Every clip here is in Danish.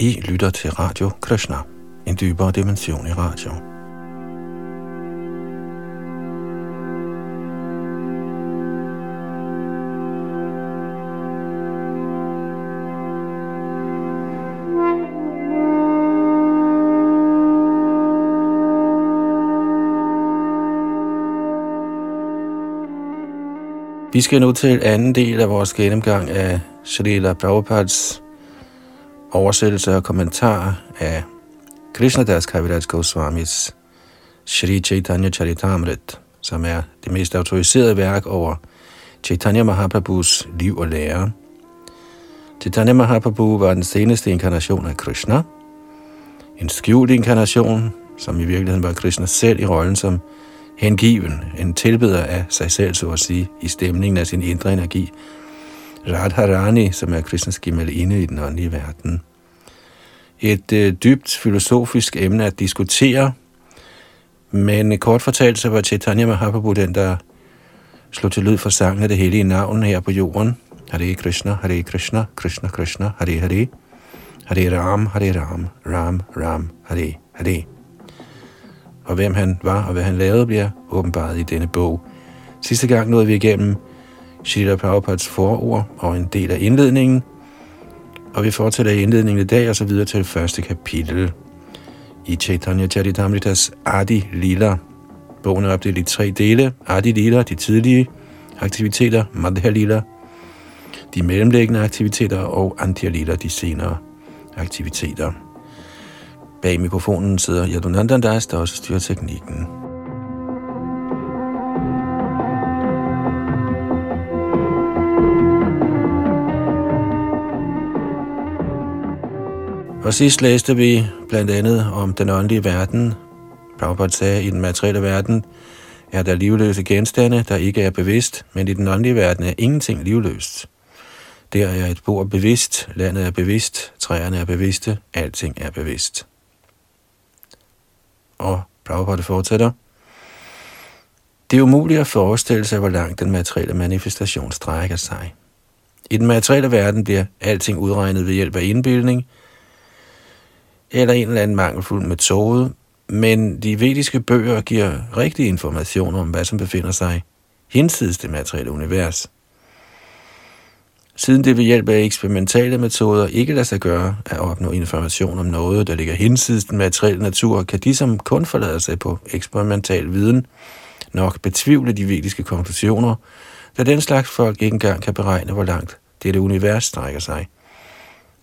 I lytter til Radio Krishna, en dybere dimension i radio. Vi skal nu til anden del af vores gennemgang af Srila Prabhupads oversættelse og kommentar af Krishnadas Kaviraj Goswamis Shri Chaitanya Charitamrit, som er det mest autoriserede værk over Chaitanya Mahaprabhus liv og lære. Chaitanya Mahaprabhu var den seneste inkarnation af Krishna, en skjult inkarnation, som i virkeligheden var Krishna selv i rollen som hengiven, en tilbeder af sig selv, så at sige, i stemningen af sin indre energi. Radharani, som er Krishnas gemalinde i den åndelige verden. Et øh, dybt filosofisk emne at diskutere, men kort fortalt så var Chaitanya Mahaprabhu den, der slog til lyd for sangen af det hellige navn her på jorden. Hare Krishna, Hare Krishna, Krishna Krishna, Hare Hare, Hare Ram, Hare Ram, Ram Ram, Hare Hare og hvem han var og hvad han lavede, bliver åbenbaret i denne bog. Sidste gang nåede vi igennem Srila Prabhupads forord og en del af indledningen, og vi fortsætter i indledningen i dag og så videre til første kapitel i Chaitanya Charitamritas Adi Lila. Bogen er opdelt i tre dele. Adi Lila, de tidlige aktiviteter, Madhya Lila, de mellemlæggende aktiviteter og Antya Lila, de senere aktiviteter. Bag mikrofonen sidder Yadunandandas, der også styrer teknikken. Og sidst læste vi blandt andet om den åndelige verden. Prabhupada sagde, i den materielle verden er der livløse genstande, der ikke er bevidst, men i den åndelige verden er ingenting livløst. Der er et bord bevidst, landet er bevidst, træerne er bevidste, alting er bevidst og Prabhupada fortsætter. Det er umuligt at forestille sig, hvor langt den materielle manifestation strækker sig. I den materielle verden bliver alting udregnet ved hjælp af indbildning, eller en eller anden mangelfuld metode, men de vediske bøger giver rigtig information om, hvad som befinder sig hinsides det materielle univers. Siden det ved hjælp af eksperimentale metoder ikke lader sig gøre at opnå information om noget, der ligger hinsides den materielle natur, kan de, som kun forlader sig på eksperimental viden, nok betvivle de vediske konklusioner, da den slags folk ikke engang kan beregne, hvor langt dette univers strækker sig.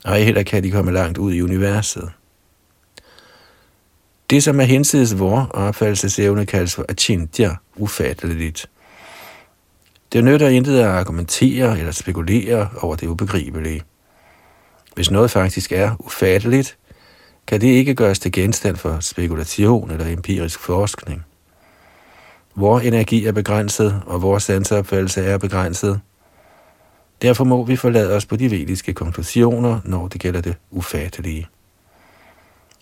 Og heller kan de komme langt ud i universet. Det, som er hinsides vor opfattelsesevne, kaldes for achintya, ufatteligt. Det nytter intet at argumentere eller spekulere over det ubegribelige. Hvis noget faktisk er ufatteligt, kan det ikke gøres til genstand for spekulation eller empirisk forskning. Vor energi er begrænset, og vores sanseopfattelse er begrænset. Derfor må vi forlade os på de vediske konklusioner, når det gælder det ufattelige.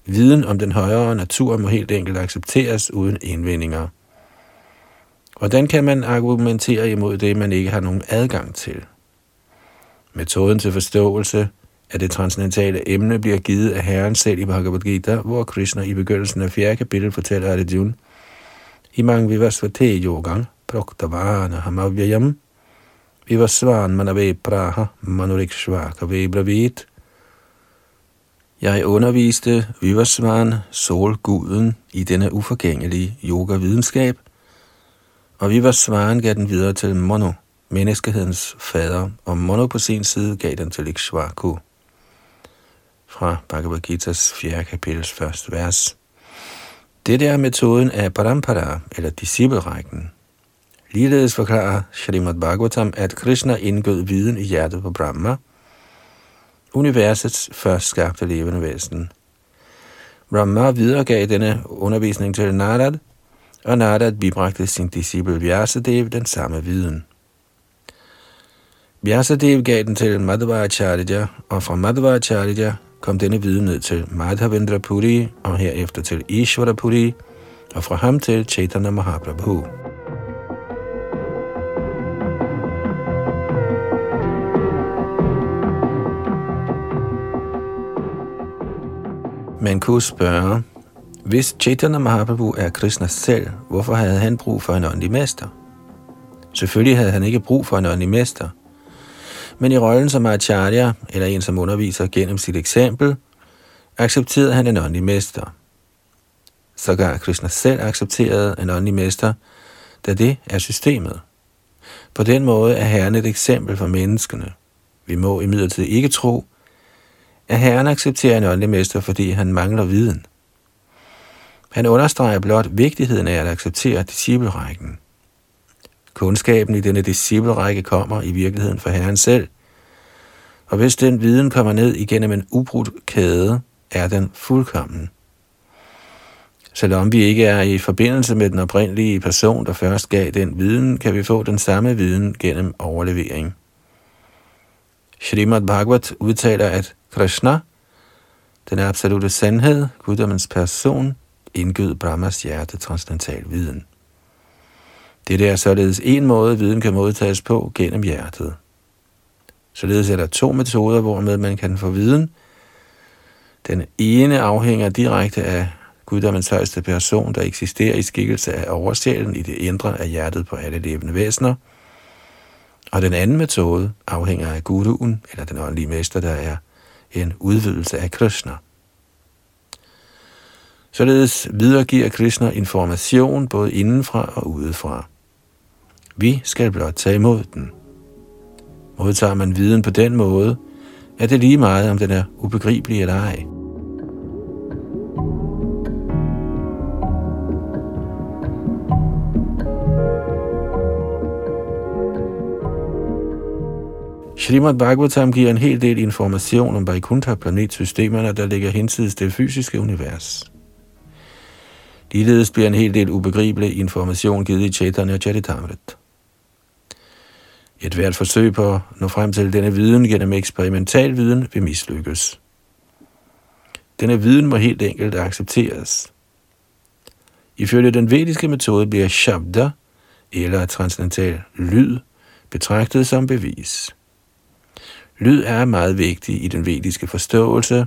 Viden om den højere natur må helt enkelt accepteres uden indvendinger – Hvordan kan man argumentere imod det, man ikke har nogen adgang til? Metoden til forståelse af det transcendentale emne bliver givet af Herren selv i Bhagavad Gita, hvor Krishna i begyndelsen af 4. kapitel fortæller Arjuna, Imang vivasvate yogang proktavana hamavyayam vivasvan manave praha manurikshvaka vebravit. Jeg underviste Vivasvan, solguden, i denne uforgængelige yoga-videnskab, og vi gav den videre til Mono, menneskehedens fader, og Mono på sin side gav den til Ikshvaku. Fra Bhagavad Gita's 4. kapitels første vers. Det er metoden af Parampara, eller disciplerækken. Ligeledes forklarer Srimad Bhagavatam, at Krishna indgød viden i hjertet på Brahma, universets først skabte levende væsen. Brahma videregav denne undervisning til Narad, og Narad bibragte sin disciple Vyasadev den samme viden. Vyasadev gav den til Madhvacharya, og fra Madhvacharya kom denne viden ned til Madhavendra Puri, og herefter til Ishvara Puri, og fra ham til Chaitanya Mahaprabhu. Man kunne spørge, hvis Chaitanya Mahaprabhu er Krishna selv, hvorfor havde han brug for en åndelig mester? Selvfølgelig havde han ikke brug for en åndelig mester. Men i rollen som acharya, eller en som underviser gennem sit eksempel, accepterede han en åndelig mester. Sågar Krishna selv accepterede en åndelig mester, da det er systemet. På den måde er Herren et eksempel for menneskene. Vi må imidlertid ikke tro, at Herren accepterer en åndelig mester, fordi han mangler viden. Han understreger blot vigtigheden af at acceptere disciplerækken. Kundskaben i denne disciplerække kommer i virkeligheden fra Herren selv, og hvis den viden kommer ned igennem en ubrudt kæde, er den fuldkommen. Selvom vi ikke er i forbindelse med den oprindelige person, der først gav den viden, kan vi få den samme viden gennem overlevering. Srimad Bhagavat udtaler, at Krishna, den absolute sandhed, guddommens person, indgød Brahmas hjerte transcendental viden. Det er således en måde, viden kan modtages på gennem hjertet. Således er der to metoder, hvormed man kan få viden. Den ene afhænger direkte af guddommens højeste person, der eksisterer i skikkelse af oversjælen i det indre af hjertet på alle levende væsener. Og den anden metode afhænger af guruen, eller den åndelige mester, der er en udvidelse af Krishna. Således videregiver Krishna information både indenfra og udefra. Vi skal blot tage imod den. Modtager man viden på den måde, er det lige meget, om den er ubegribelig eller ej. Srimad Bhagavatam giver en hel del information om Vaikuntha-planetsystemerne, der ligger hinsides det fysiske univers. Ligeledes bliver en hel del ubegribelig information givet i Chaitanya Charitamrit. Et hvert forsøg på at nå frem til denne viden gennem eksperimental viden vil mislykkes. Denne viden må helt enkelt accepteres. Ifølge den vediske metode bliver shabda, eller transcendental lyd, betragtet som bevis. Lyd er meget vigtig i den vediske forståelse,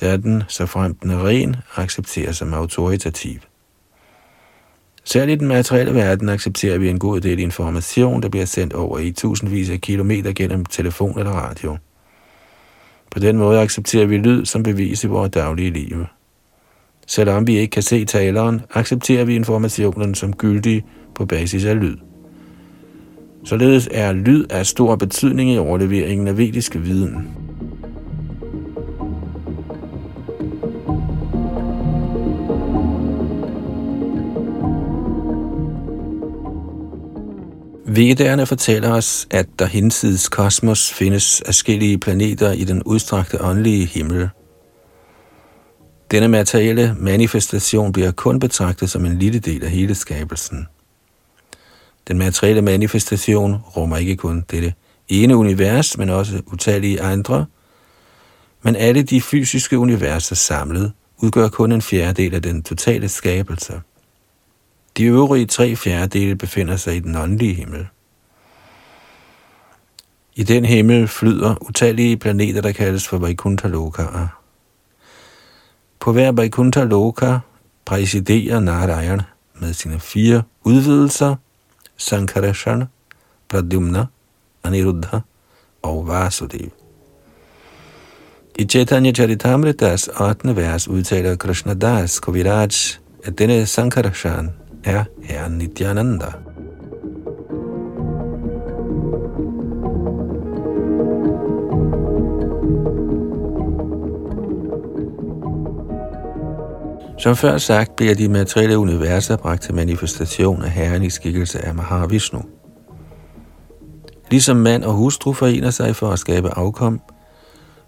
da den, så frem den er ren, accepteres som autoritativ. Særligt i den materielle verden accepterer vi en god del information, der bliver sendt over i tusindvis af kilometer gennem telefon eller radio. På den måde accepterer vi lyd som bevis i vores daglige liv. Selvom vi ikke kan se taleren, accepterer vi informationen som gyldig på basis af lyd. Således er lyd af stor betydning i overleveringen af vedisk viden. Vedderne fortæller os, at der hinsides kosmos findes forskellige planeter i den udstrakte åndelige himmel. Denne materielle manifestation bliver kun betragtet som en lille del af hele skabelsen. Den materielle manifestation rummer ikke kun dette ene univers, men også utallige andre, men alle de fysiske universer samlet udgør kun en fjerdedel af den totale skabelse. De øvrige tre fjerdedele befinder sig i den åndelige himmel. I den himmel flyder utallige planeter, der kaldes for Vaikuntha Lokaer. På hver Vaikuntha Loka præsiderer Narayan med sine fire udvidelser, Sankarashana, Pradyumna, Aniruddha og Vasudev. I Chaitanya Charitamritas 8. vers udtaler Krishna Das Kaviraj, at denne Sankarashan er Herren Nityananda. Som før sagt bliver de materielle universer bragt til manifestation af Herren i skikkelse af Mahavishnu. Ligesom mand og hustru forener sig for at skabe afkom,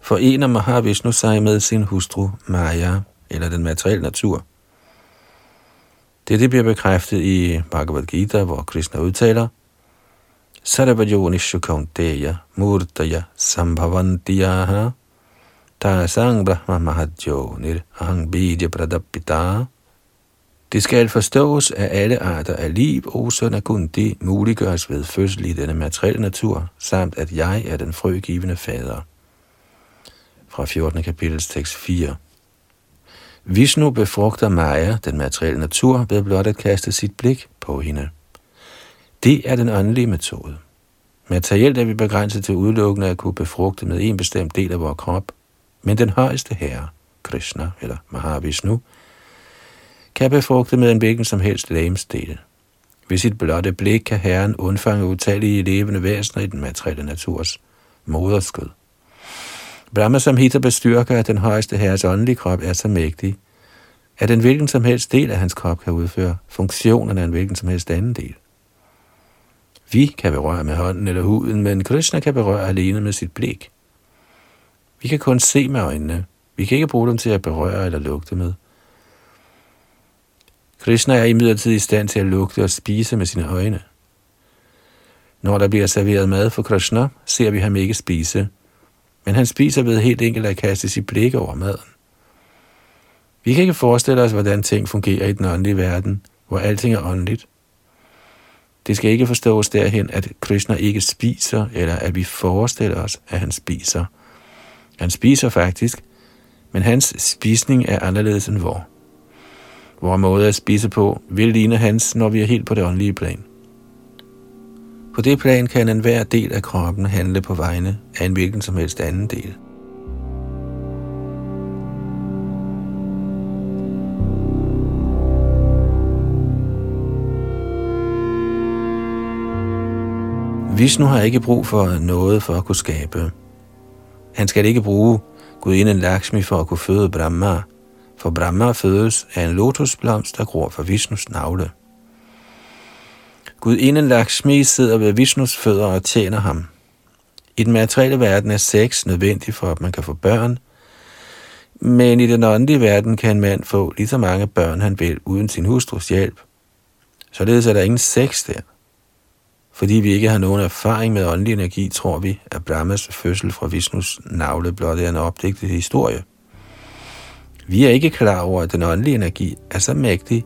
forener Mahavishnu sig med sin hustru Maya, eller den materielle natur. Dette bliver bekræftet i Bhagavad Gita, hvor Krishna udtaler, Sarvajonishu Kaunteya Murtaya Sambhavandiyaha Tasang Brahma Mahadjo Nirhang Bidya Pradapita det skal forstås, at alle arter af liv, også af det, muliggøres ved fødsel i denne materielle natur, samt at jeg er den frøgivende fader. Fra 14. kapitels tekst 4. Vishnu befrugter Maya, den materielle natur, ved blot at kaste sit blik på hende. Det er den åndelige metode. Materielt er vi begrænset til udelukkende at kunne befrugte med en bestemt del af vores krop, men den højeste herre, Krishna eller Mahavishnu, kan befrugte med en hvilken som helst lægemsdel. Ved sit blotte blik kan Herren undfange utallige levende væsener i den materielle naturs moderskød. Brahma Samhita bestyrker, at den højeste herres åndelige krop er så mægtig, at en hvilken som helst del af hans krop kan udføre funktionerne af en hvilken som helst anden del. Vi kan berøre med hånden eller huden, men Krishna kan berøre alene med sit blik. Vi kan kun se med øjnene. Vi kan ikke bruge dem til at berøre eller lugte med. Krishna er imidlertid i stand til at lugte og spise med sine øjne. Når der bliver serveret mad for Krishna, ser vi ham ikke spise, men han spiser ved helt enkelt at kaste sit blik over maden. Vi kan ikke forestille os, hvordan ting fungerer i den åndelige verden, hvor alting er åndeligt. Det skal ikke forstås derhen, at Krishna ikke spiser, eller at vi forestiller os, at han spiser. Han spiser faktisk, men hans spisning er anderledes end vor. Vores måde at spise på vil ligne hans, når vi er helt på det åndelige plan. På det plan kan enhver del af kroppen handle på vegne af en hvilken som helst anden del. Vishnu har ikke brug for noget for at kunne skabe. Han skal ikke bruge gudinden Lakshmi for at kunne føde Brahma, for Brahma fødes af en lotusblomst, der gror fra Vishnus navle. Gudinden Lakshmi sidder ved Vishnus fødder og tjener ham. I den materielle verden er sex nødvendig for, at man kan få børn, men i den åndelige verden kan en mand få lige så mange børn, han vil, uden sin hustrus hjælp. Således er der ingen sex der. Fordi vi ikke har nogen erfaring med åndelig energi, tror vi, at Brahmas fødsel fra Vishnus navle blot er en opdigtet historie. Vi er ikke klar over, at den åndelige energi er så mægtig,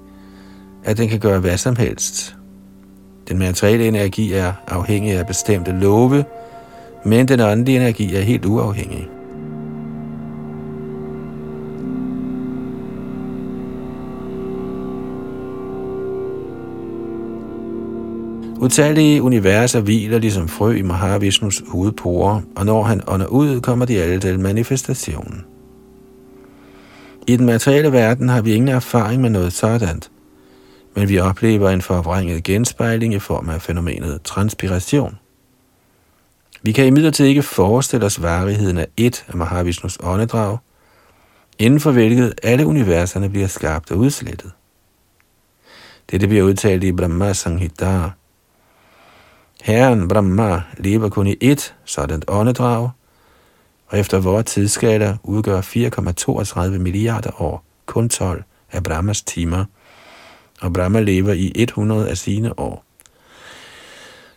at den kan gøre hvad som helst. Den materielle energi er afhængig af bestemte love, men den åndelige energi er helt uafhængig. Utallige universer hviler ligesom frø i Mahavishnus hovedporer, og når han ånder ud, kommer de alle til manifestationen. I den materielle verden har vi ingen erfaring med noget sådan, men vi oplever en forvrænget genspejling i form af fænomenet transpiration. Vi kan imidlertid ikke forestille os varigheden af et af Mahavishnus åndedrag, inden for hvilket alle universerne bliver skabt og udslettet. Dette bliver udtalt i Brahma Sanghita. Herren Brahma lever kun i ét sådan åndedrag, og efter vores tidsskala udgør 4,32 milliarder år kun 12 af Brahmas timer, og Brahma lever i 100 af sine år.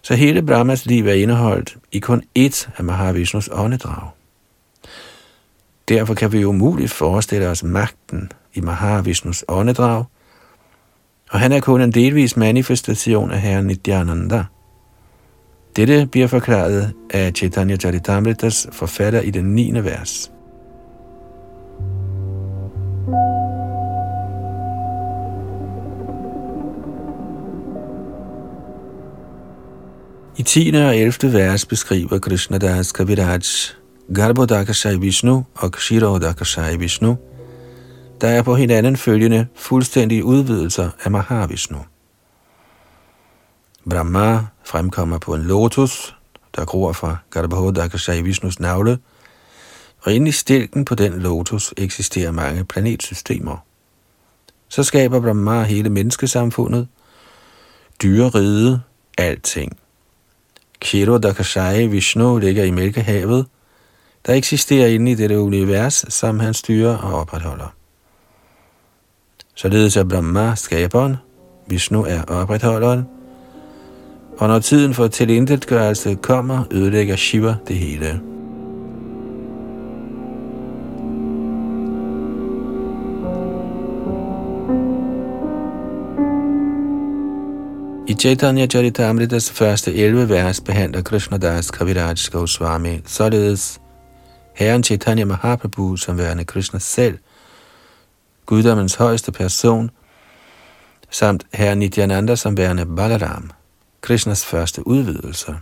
Så hele Brahmas liv er indeholdt i kun ét af Mahavishnus åndedrag. Derfor kan vi umuligt forestille os magten i Mahavishnus åndedrag, og han er kun en delvis manifestation af Herren Nityananda – dette bliver forklaret af Chaitanya Charitamritas forfatter i den 9. vers. I 10. og 11. vers beskriver Krishna Das Kaviraj Garbhodakashai Vishnu og Kshirodakashai Vishnu, der er på hinanden følgende fuldstændige udvidelser af Mahavishnu. Brahma fremkommer på en lotus, der gror fra Garbhodakasha i Vishnus navle, og inde i stilken på den lotus eksisterer mange planetsystemer. Så skaber Brahma hele menneskesamfundet, dyreriget, alting. Kshirodakashai Vishnu ligger i Mælkehavet, der eksisterer inde i dette univers, som han styrer og opretholder. Således er Brahma skaberen, Vishnu er opretholderen, og når tiden for tilintetgørelse kommer, ødelægger Shiva det hele. I Chaitanya Charitamritas første 11 vers behandler Krishnadas Kaviraj Goswami således Herren Chaitanya Mahaprabhu som værende Krishna selv, guddommens højeste person, samt Herren Nityananda som værende Balaram, Krishnas første udvidelser.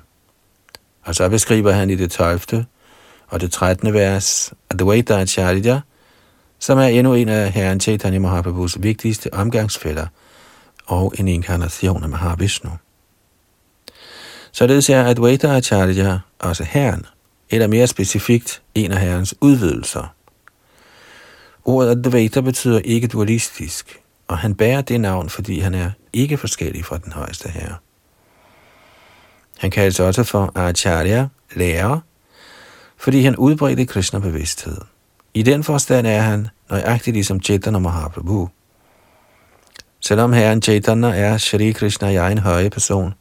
Og så beskriver han i det 12. og det 13. vers Advaita Acharya, som er endnu en af herren Chaitanya Mahaprabhus vigtigste omgangsfælder og en inkarnation af Mahavishnu. Således er Advaita Acharya også herren, eller mere specifikt en af herrens udvidelser. Ordet Advaita betyder ikke dualistisk, og han bærer det navn, fordi han er ikke forskellig fra den højeste herre. Han kaldes også for Acharya, lærer, fordi han udbredte Krishna bevidsthed. I den forstand er han nøjagtig ligesom Chaitanya Mahaprabhu. Selvom herren Chaitanya er Shri Krishna i egen høje person,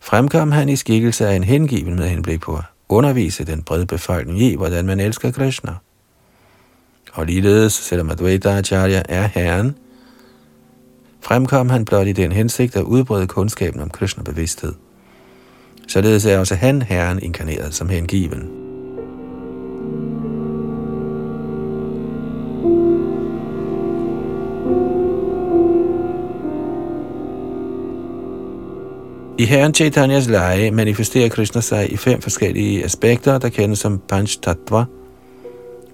fremkom han i skikkelse af en hengiven med henblik på at undervise den brede befolkning i, hvordan man elsker Krishna. Og ligeledes, selvom Advaita Acharya er herren, fremkom han blot i den hensigt at udbrede kundskaben om Krishna bevidsthed. Således er også han herren inkarneret som hengiven. I Herren Chaitanyas leje manifesterer Krishna sig i fem forskellige aspekter, der kendes som Panch Tattva,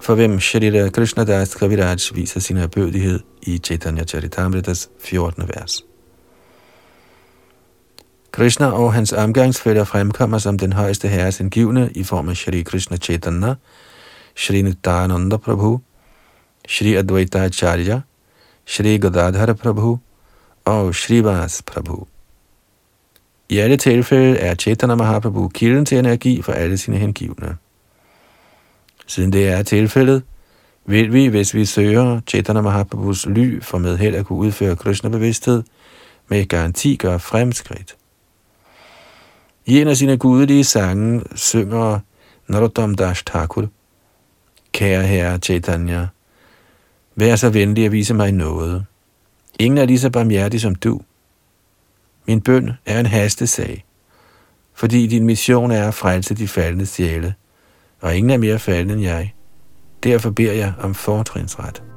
for hvem Shrita Krishna Das Kaviraj viser sin erbødighed i Chaitanya Charitamritas 14. vers. Krishna og hans omgangsfælder fremkommer som den højeste herres indgivende i form af Shri Krishna Chaitanya, Shri Nityananda Prabhu, Shri Advaita Acharya, Shri Gadadhara Prabhu og Shri Vas Prabhu. I alle tilfælde er Chaitanya Mahaprabhu kilden til energi for alle sine hengivne. Siden det er tilfældet, vil vi, hvis vi søger Chaitanya Mahaprabhus ly for med held at kunne udføre Krishna-bevidsthed, med garanti gøre fremskridt. I en af sine gudelige sange synger Narottam Dash Thakur, Kære herre Chaitanya, vær så venlig at vise mig noget. Ingen er lige så barmhjertig som du. Min bøn er en hastesag, fordi din mission er at frelse de faldende sjæle, og ingen er mere faldende end jeg. Derfor beder jeg om fortrinsret.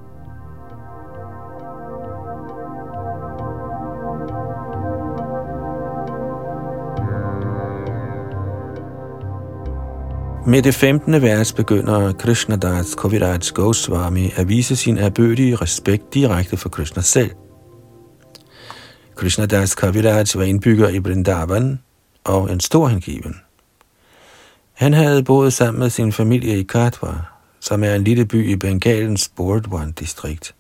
Med det 15. vers begynder Krishnadas Kaviraj Goswami at vise sin erbødige respekt direkte for Krishna selv. Krishnadas Kaviraj var indbygger i Vrindavan og en stor hengiven. Han havde boet sammen med sin familie i Katwa, som er en lille by i Bengalens Bordwan-distrikt.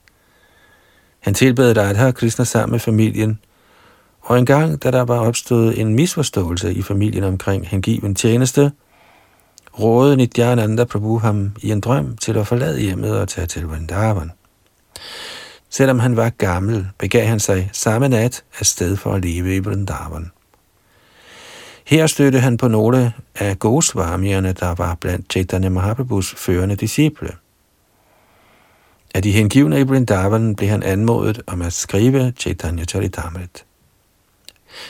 Han tilbad Radha Krishna sammen med familien, og en gang, da der var opstået en misforståelse i familien omkring hengiven tjeneste, rådede Nityananda Prabhu ham i en drøm til at forlade hjemmet og tage til Vrindavan. Selvom han var gammel, begav han sig samme nat afsted for at leve i Vrindavan. Her stødte han på nogle af Goswamierne, der var blandt Chaitanya Mahaprabhus førende disciple. Af de hengivne i Vrindavan blev han anmodet om at skrive Chaitanya Charitamrit.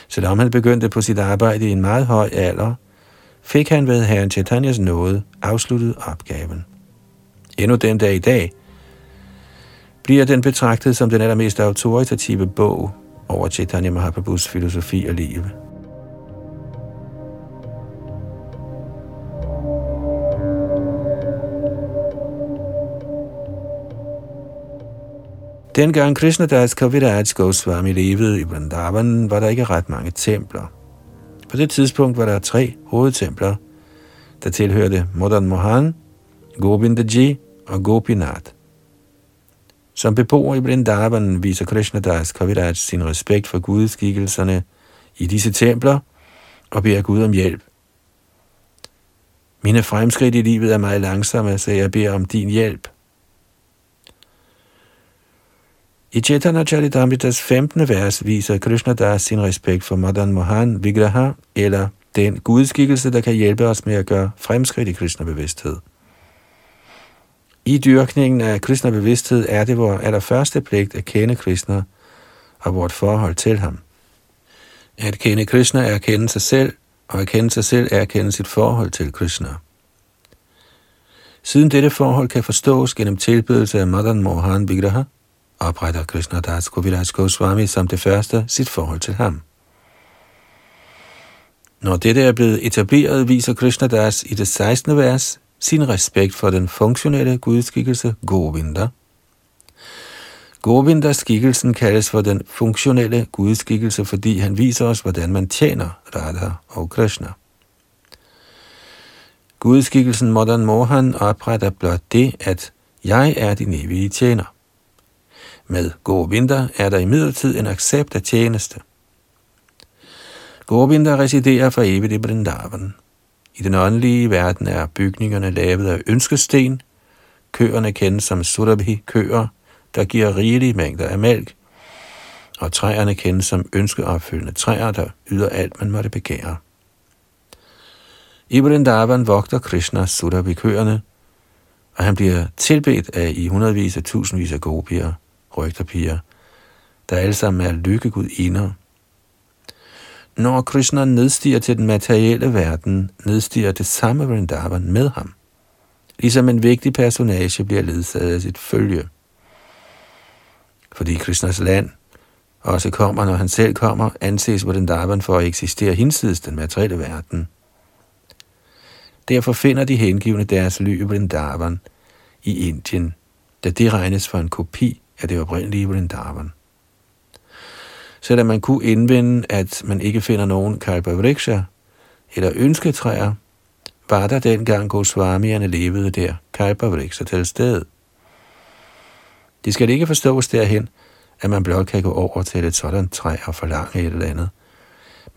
Selvom han begyndte på sit arbejde i en meget høj alder, fik han ved herren Chaitanyas nåde afsluttet opgaven. Endnu den dag i dag bliver den betragtet som den allermest autoritative bog over Chaitanya Mahaprabhus filosofi og liv. Dengang Krishnadas Kaviraj Goswami levede i Vrindavan, var der ikke ret mange templer. På det tidspunkt var der tre hovedtempler, der tilhørte Madan Mohan, Govindaji og Gopinath. Som beboer i Vrindavan viser Krishnadas Kaviraj sin respekt for gudskikkelserne i disse templer og beder Gud om hjælp. Mine fremskridt i livet er meget langsomme, så jeg beder om din hjælp. I Chaitanya Charitamritas 15. vers viser Krishna Das sin respekt for Madan Mohan Vigraha, eller den gudskikkelse, der kan hjælpe os med at gøre fremskridt i Krishna-bevidsthed. I dyrkningen af Krishna-bevidsthed er det vores allerførste pligt at kende Krishna og vort forhold til ham. At kende Krishna er at kende sig selv, og at kende sig selv er at kende sit forhold til Krishna. Siden dette forhold kan forstås gennem tilbedelse af Madan Mohan Vigraha, opretter Krishna Das Kaviraj Goswami som det første sit forhold til ham. Når dette er blevet etableret, viser Krishna Das i det 16. vers sin respekt for den funktionelle gudskikkelse Govinda. Govinda-skikkelsen kaldes for den funktionelle gudskikkelse, fordi han viser os, hvordan man tjener Radha og Krishna. Gudskikkelsen Madan Mohan opretter blot det, at jeg er din evige tjener. Med Govinda er der imidlertid en accept af tjeneste. Govinda residerer for evigt i Brindavan. I den åndelige verden er bygningerne lavet af ønskesten. Køerne kendes som surabhi-køer, der giver rigelige mængder af mælk. Og træerne kendes som ønskeopfyldende træer, der yder alt, man måtte begære. I Vrindavan vogter Krishna surabhi-køerne, og han bliver tilbedt af i hundredvis af tusindvis af gopier, rygterpiger, der alle sammen er lykkegud inder. Når Krishna nedstiger til den materielle verden, nedstiger det samme Vrindavan med ham. Ligesom en vigtig personage bliver ledsaget af sit følge. Fordi Krishnas land også kommer, når han selv kommer, anses Vrindavan for at eksistere hinsides den materielle verden. Derfor finder de hengivne deres ly i Vrindavan i Indien, da det regnes for en kopi af det oprindelige Vrindavan. Selvom man kunne indvende, at man ikke finder nogen kalpavriksha eller ønsketræer, var der dengang Goswamierne levede der kalpavriksha til sted. Det skal ikke forstås derhen, at man blot kan gå over til et sådan træ og forlange et eller andet.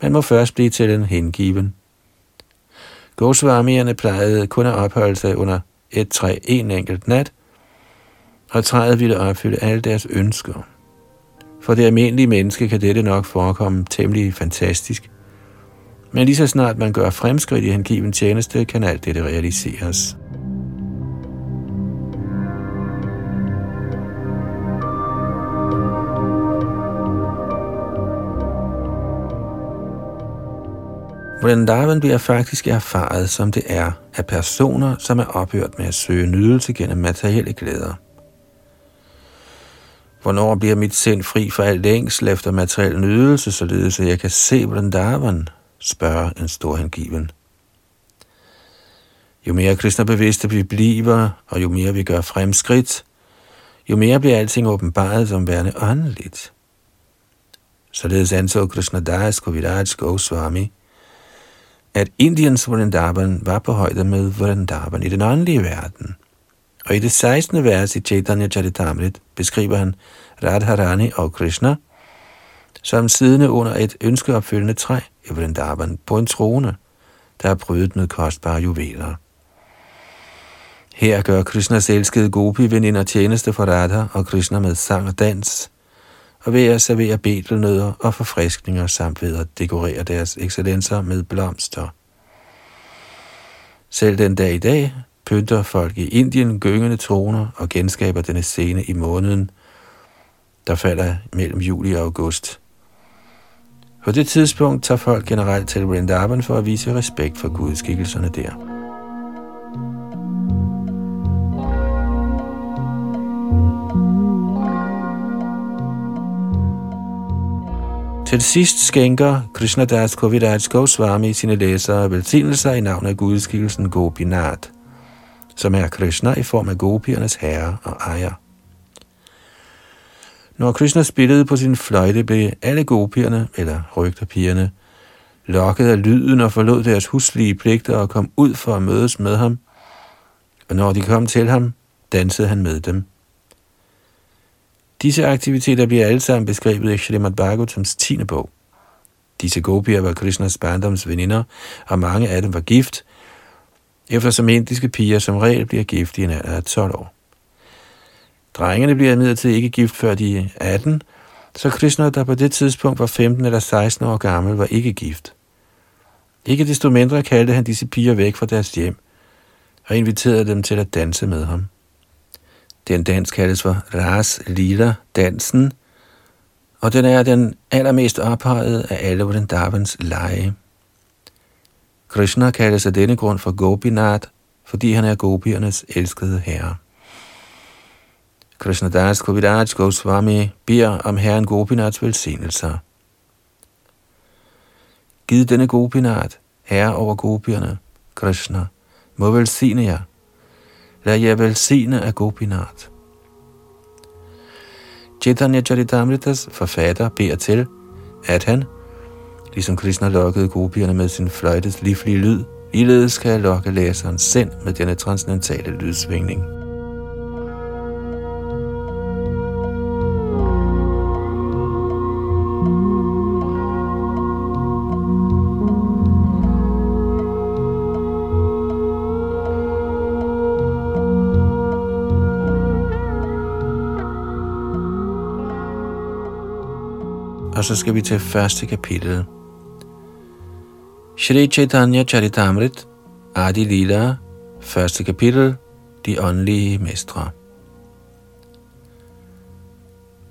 Man må først blive til en hengiven. Goswamierne plejede kun at opholde sig under et træ en enkelt nat, og træet ville opfylde alle deres ønsker. For det almindelige menneske kan dette nok forekomme temmelig fantastisk. Men lige så snart man gør fremskridt i hengiven tjeneste, kan alt dette realiseres. Vrindavan bliver faktisk erfaret, som det er, af personer, som er ophørt med at søge nydelse gennem materielle glæder. Hvornår bliver mit sind fri for alt længsel efter materiel nydelse, således at jeg kan se Vrindavan, spørger en stor hengiven. Jo mere Krishna bevidste vi bliver, og jo mere vi gør fremskridt, jo mere bliver alting åbenbaret som værende åndeligt. Således anså Krishna Das Koviraj Goswami, at Indiens Vrindavan var på højde med Vrindavan i den åndelige verden. Og i det 16. vers i Chaitanya Charitamrit beskriver han Radharani og Krishna som siddende under et ønskeopfyldende træ i Vrindavan på en trone, der er prydet med kostbare juveler. Her gør Krishnas elskede gopi veninder tjeneste for Radha og Krishna med sang og dans, og ved at servere betelnødder og forfriskninger samt ved at dekorere deres excellencer med blomster. Selv den dag i dag pynter folk i Indien gyngende troner og genskaber denne scene i måneden, der falder mellem juli og august. På det tidspunkt tager folk generelt til Vrindavan for at vise respekt for gudskikkelserne der. Til sidst skænker Krishnadas Koviraj Goswami sine læsere velsignelser i navn af gudskikkelsen Gopinath, som er Krishna i form af gopiernes herre og ejer. Når Krishna spillede på sin fløjte, blev alle gopierne, eller rygterpigerne, lokket af lyden og forlod deres huslige pligter og kom ud for at mødes med ham. Og når de kom til ham, dansede han med dem. Disse aktiviteter bliver alle sammen beskrevet i Srimad Bhagavatams 10. bog. Disse gopier var Krishnas barndoms veninder, og mange af dem var gift, eftersom indiske piger som regel bliver gift i en alder af 12 år. Drengene bliver imidlertid ikke gift før de er 18, så Krishna, der på det tidspunkt var 15 eller 16 år gammel, var ikke gift. Ikke desto mindre kaldte han disse piger væk fra deres hjem og inviterede dem til at danse med ham. Den dans kaldes for Ras Lila dansen, og den er den allermest ophøjet af alle Vrindavans lege. Krishna kaldes af denne grund for Gopinath, fordi han er gopiernes elskede herre. Krishnadas Kaviraj Goswami beder om Herren Gopinaths velsignelser. Giv denne Gopinath, herre over gopierne, Krishna, må velsigne jer. Lad jer velsigne af Gopinath. Chaitanya Charitamritas forfatter beder til, at han, ligesom Krishna lokkede gopierne med sin fløjtes livlige lyd, ligeledes skal lokke læseren sind med denne transcendentale lydsvingning. Og så skal vi til første kapitel. Shri Chaitanya Charitamrit, Adi Lila, første kapitel, De åndelige mestre.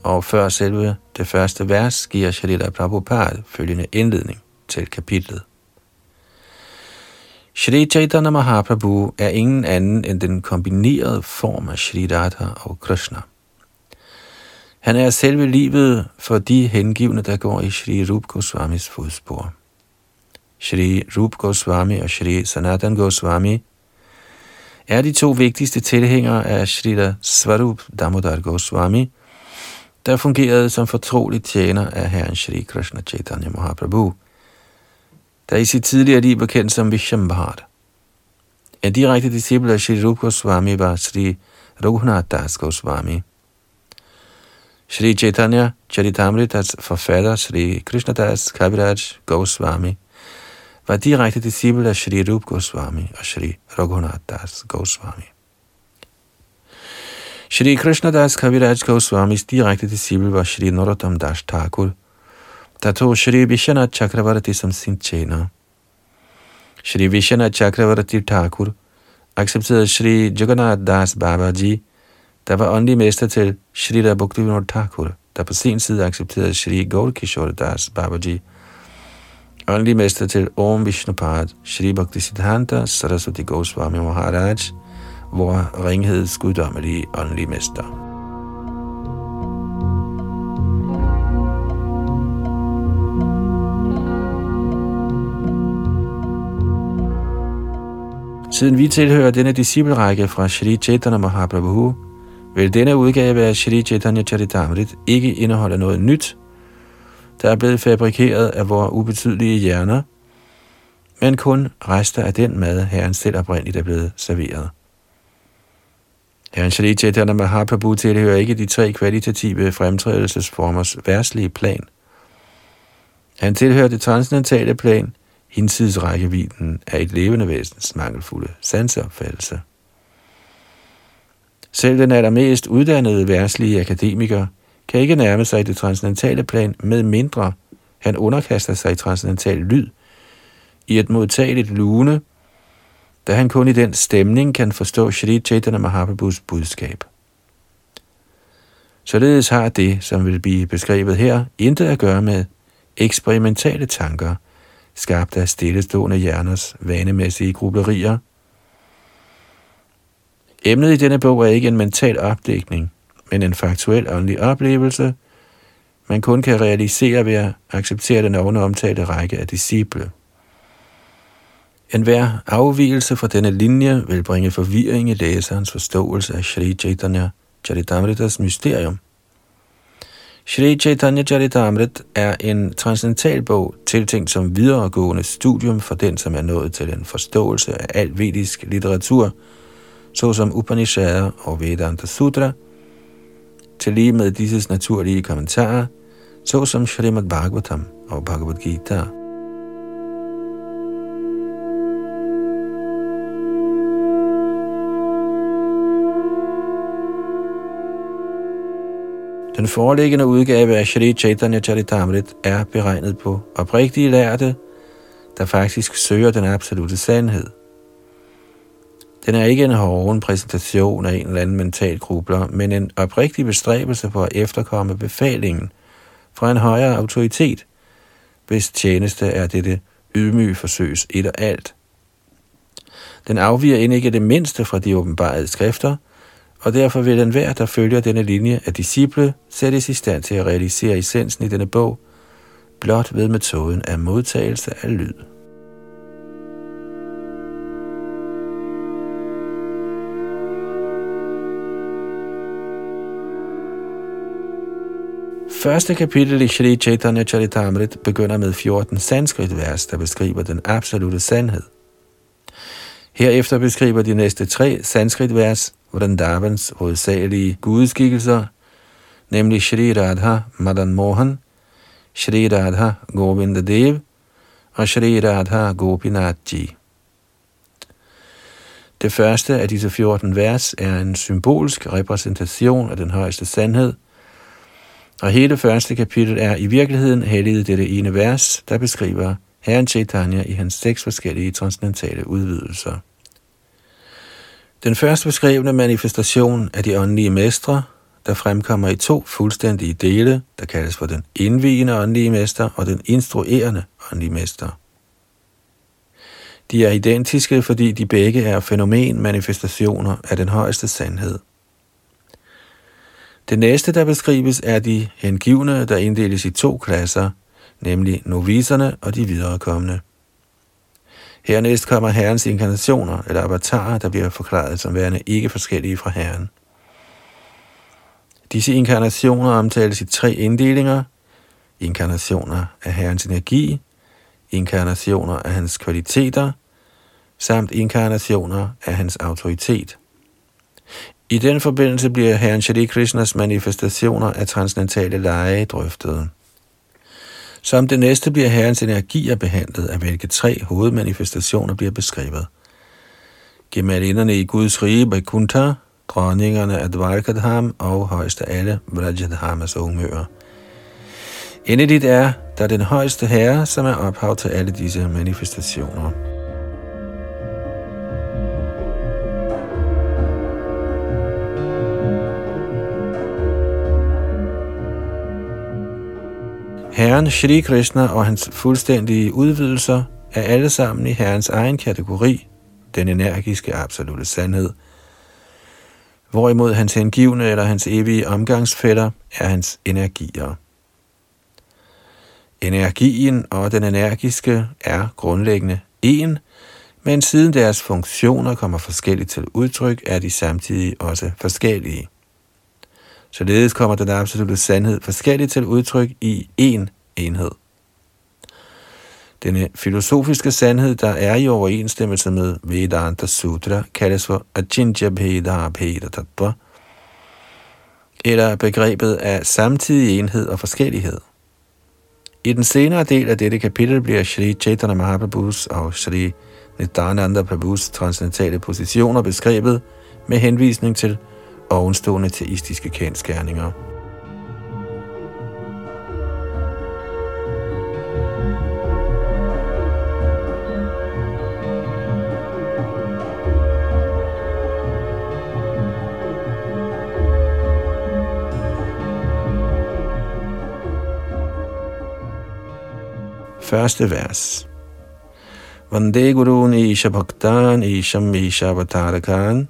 Og før selve det første vers giver Shalila Prabhupada følgende indledning til kapitlet. Shri Chaitanya Mahaprabhu er ingen anden end den kombinerede form af Shri Radha og Krishna. Han er selve livet for de hengivne, der går i Shri Rup Goswamis fodspor. Shri Rup Goswami og Shri Sanatan Goswami er de to vigtigste tilhængere af Shrita Svarup Damodar Goswami, der fungerede som fortrolig tjener af herren Shri Krishna Chaitanya Mahaprabhu, der i sit tidligere liv var kendt som Vishambhar. En direkte disciple af Shri Rup Goswami var Shri Raghunath Das Goswami. Shri Chaitanya Charitamritas forfatter Shri Krishnadas Kaviraj Goswami var direkte disciple af Shri Rup Goswami og Shri Raghunath Das Goswami. Shri Krishnadas Kaviraj Goswamis direkte disciple var Shri Narottam Das Thakur, der tog Shri Vishwanath Chakravarti som sin tjener. Shri Vishwanath Chakravarti Thakur accepterede Shri Jagannath Das Babaji der var åndelig mester til Shri Bhaktivinoda Thakur, der på sin side accepterede Shri Gaurkishore Das Babaji, åndelige mester til Om Vishnupad, Shri Bhakti Siddhanta Saraswati Goswami Maharaj, hvor ringheds guddommelige åndelige mester. Siden vi tilhører denne disciplerække fra Shri Chaitanya Mahaprabhu, vil denne udgave af Shri Chaitanya Charitamrit ikke indeholde noget nyt, der er blevet fabrikeret af vores ubetydelige hjerner, men kun rester af den mad, Herren selv oprindeligt er blevet serveret. Herren Shri Chaitanya Mahaprabhu tilhører ikke de tre kvalitative fremtrædelsesformers værtslige plan. Han tilhører det transcendentale plan, hinsides rækkevidden af et levende væsens mangelfulde sanseopfattelse. Selv den allermest uddannede værtslige akademiker kan ikke nærme sig det transcendentale plan med mindre han underkaster sig i transcendental lyd i et modtageligt lune, da han kun i den stemning kan forstå Shri Chaitanya Mahaprabhus budskab. Således har det, som vil blive beskrevet her, intet at gøre med eksperimentale tanker, skabt af stillestående hjerners vanemæssige grublerier, Emnet i denne bog er ikke en mental opdækning, men en faktuel åndelig oplevelse, man kun kan realisere ved at acceptere den omtalte række af disciple. En hver afvielse fra denne linje vil bringe forvirring i læserens forståelse af Shri Chaitanya Charitamritas mysterium. Shri Chaitanya Charitamrit er en transcendental bog, tiltænkt som videregående studium for den, som er nået til en forståelse af al vedisk litteratur – såsom Upanishader og Vedanta Sutra, til lige med disses naturlige kommentarer, såsom Srimad Bhagavatam og Bhagavad Gita. Den foreliggende udgave af Shri Chaitanya Charitamrit er beregnet på oprigtige lærte, der faktisk søger den absolute sandhed. Den er ikke en hården præsentation af en eller anden mental grubler, men en oprigtig bestræbelse på at efterkomme befalingen fra en højere autoritet, hvis tjeneste er dette ydmyge forsøgs et og alt. Den afviger end ikke det mindste fra de åbenbarede skrifter, og derfor vil den hver, der følger denne linje af disciple, sættes i stand til at realisere essensen i denne bog, blot ved metoden af modtagelse af lyd. Første kapitel i Shri Chaitanya Charitamrit begynder med 14 sanskrit-vers, der beskriver den absolute sandhed. Herefter beskriver de næste tre sanskrit-vers Vrindavans hovedsagelige gudskikkelser, nemlig Shri Radha Madan Mohan, Shri Radha Govinda Dev og Shri Radha Gopinathji. Det første af disse 14 vers er en symbolsk repræsentation af den højeste sandhed – og hele første kapitel er i virkeligheden helliget dette ene vers, der beskriver Herren Chaitanya i hans seks forskellige transcendentale udvidelser. Den første beskrevne manifestation af de åndelige mestre, der fremkommer i to fuldstændige dele, der kaldes for den indvigende åndelige mester og den instruerende åndelige mester. De er identiske, fordi de begge er fænomenmanifestationer af den højeste sandhed. Det næste, der beskrives, er de hengivne, der inddeles i to klasser, nemlig noviserne og de viderekommende. Hernæst kommer herrens inkarnationer, eller avatarer, der bliver forklaret som værende ikke forskellige fra herren. Disse inkarnationer omtales i tre inddelinger. Inkarnationer af herrens energi, inkarnationer af hans kvaliteter, samt inkarnationer af hans autoritet. I den forbindelse bliver Herren Shri Krishnas manifestationer af transcendentale lege drøftet. Som det næste bliver Herrens energier behandlet, af hvilke tre hovedmanifestationer bliver beskrevet. Gemalinderne i Guds rige Vaikuntha, dronningerne af Dvarkadham og højst af alle Vrajadhamas ungmøer. Endeligt er der den højeste herre, som er ophav til alle disse manifestationer. Herren Shri Krishna og hans fuldstændige udvidelser er alle sammen i Herrens egen kategori, den energiske absolute sandhed, hvorimod hans hengivne eller hans evige omgangsfælder er hans energier. Energien og den energiske er grundlæggende en, men siden deres funktioner kommer forskelligt til udtryk, er de samtidig også forskellige. Således kommer den absolute sandhed forskelligt til udtryk i én enhed. Denne filosofiske sandhed, der er i overensstemmelse med Vedanta Sutra, kaldes for Achintya Bheda Bheda Tattva, eller begrebet af samtidig enhed og forskellighed. I den senere del af dette kapitel bliver Sri Chaitanya Mahaprabhus og Sri Nityananda Prabhus transcendentale positioner beskrevet med henvisning til ovenstående teistiske kendskærninger. Første vers. Vande Gurun Isha Bhaktan Isham Isha Vatarakan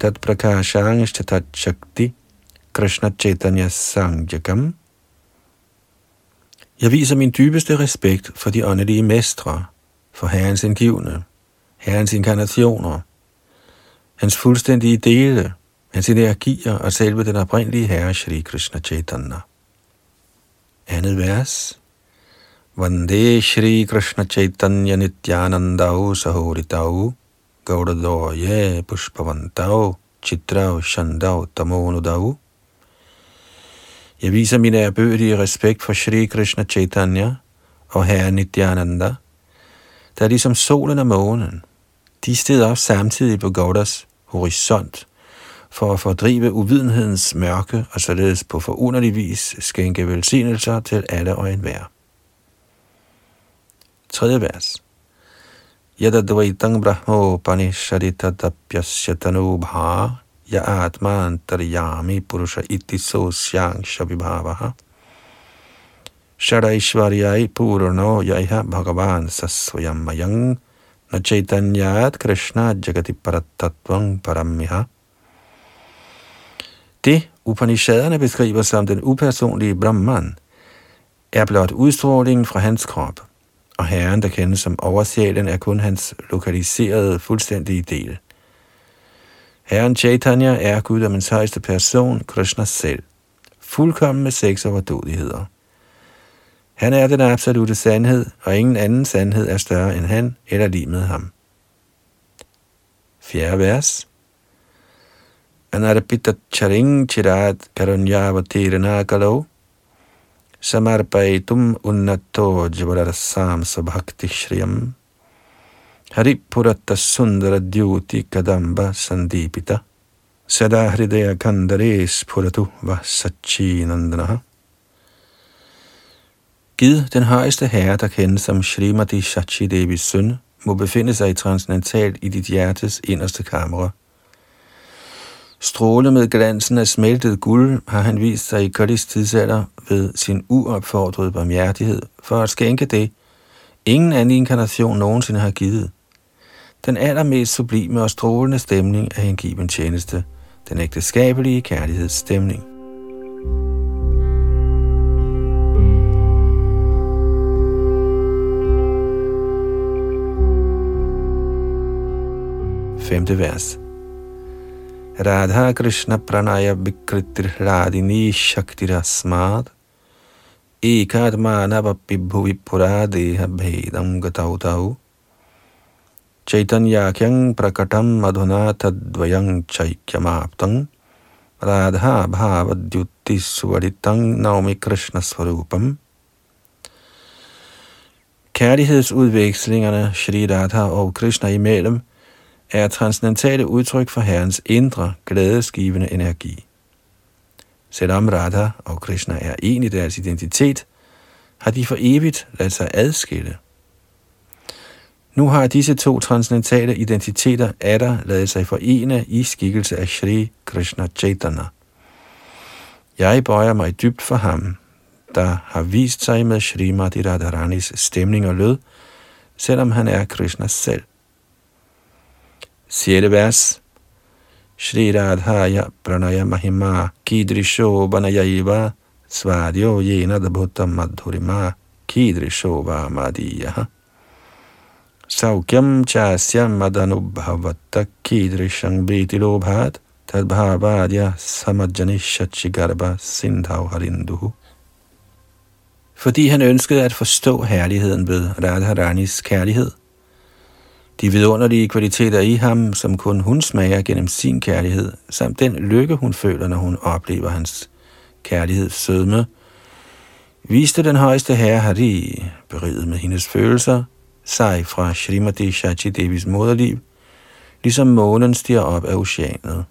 Tat Prakashang Shakti Krishna Chaitanya Sangyakam. Jeg viser min dybeste respekt for de åndelige mestre, for Herrens indgivende, Herrens inkarnationer, hans fuldstændige dele, hans energier og selve den oprindelige Herre Shri Krishna Chaitanya. Andet vers. Vande Shri Krishna Chaitanya Nityanandau Sahoritau Gaudadoye Pushpavantau Chitrau Shandau Tamonudau Jeg viser min ærbødige respekt for Shri Krishna Chaitanya og Herre Nityananda, der er ligesom solen og månen. De steder op samtidig på Gaudas horisont for at fordrive uvidenhedens mørke og således på forunderlig vis skænke velsignelser til alle og enhver. Tredje vers. Yadadvaitang brahmo panisharitadapyasya tanubha ya atma atmantaryami purusha iti so sosyang shabibhavaha Sharaishvaryai purno yaiha bhagavan sasvayam na chaitanyat krishna jagati paratattvang paramiha Det Upanishaderne beskriver som den upersonlige Brahman, er blot udstrålingen fra hans krop, og Herren, der kendes som oversjælen, er kun hans lokaliserede, fuldstændige del. Herren Chaitanya er guddommens højeste person, Krishna selv, fuldkommen med seks overdådigheder. Han er den absolute sandhed, og ingen anden sandhed er større end han eller lige med ham. Fjerde vers. Anarpita charing chirat karunyavatirana kalov samarpaitum unnato javarasam sabhakti shriyam haripurata sundara dyuti kadamba sandipita sada hridaya kandares puratu va nandana. Gid den højeste herre, der kendes som Srimati Shachi Devis søn, må befinde sig i transcendentalt i dit hjertes inderste kamre. Stråle med glansen af smeltet guld har han vist sig i Kalis tidsalder ved sin uopfordrede barmhjertighed for at skænke det, ingen anden inkarnation nogensinde har givet. Den allermest sublime og strålende stemning af hengiven tjeneste, den ægteskabelige kærlighedsstemning. Femte vers. Radha Krishna Pranaya Vikritir Radini Shaktirasmad Ekadmanavapi Bhuvi Puradeha Bhedam Gatautau Chaitanya Kyang Prakatam Madhuna Tadvayang Chaikyamaptang Radha Bhavadyutti Suvaditang Naomi Krishna Swarupam Kærlighedsudvekslingerne Shri Radha og Krishna imellem er transcendentale udtryk for Herrens indre, glædesgivende energi. Selvom Radha og Krishna er en i deres identitet, har de for evigt ladet sig adskille. Nu har disse to transcendentale identiteter atter lavet sig forene i skikkelse af Shri Krishna Chaitanya. Jeg bøjer mig dybt for ham, der har vist sig med Srimati Radharanis stemning og lød, selvom han er Krishna selv. 6. vers. Shri Radhaya Pranaya Mahima Kidrisho Banayaiva Svadyo Yena Dabhutam Madhurima Kidrisho Vamadiyaha Saukyam Chasyam Madanubhavata Kidrishang lobhat Tadbhavadya Samajjanishachi Garba Sindhav Harinduhu fordi han ønskede at forstå herligheden ved Radharanis kærlighed, de vidunderlige kvaliteter i ham, som kun hun smager gennem sin kærlighed, samt den lykke, hun føler, når hun oplever hans kærligheds sødme, viste den højeste herre Hari, beriget med hendes følelser, sig fra Srimati Shachi Devis moderliv, ligesom månen stiger op af oceanet.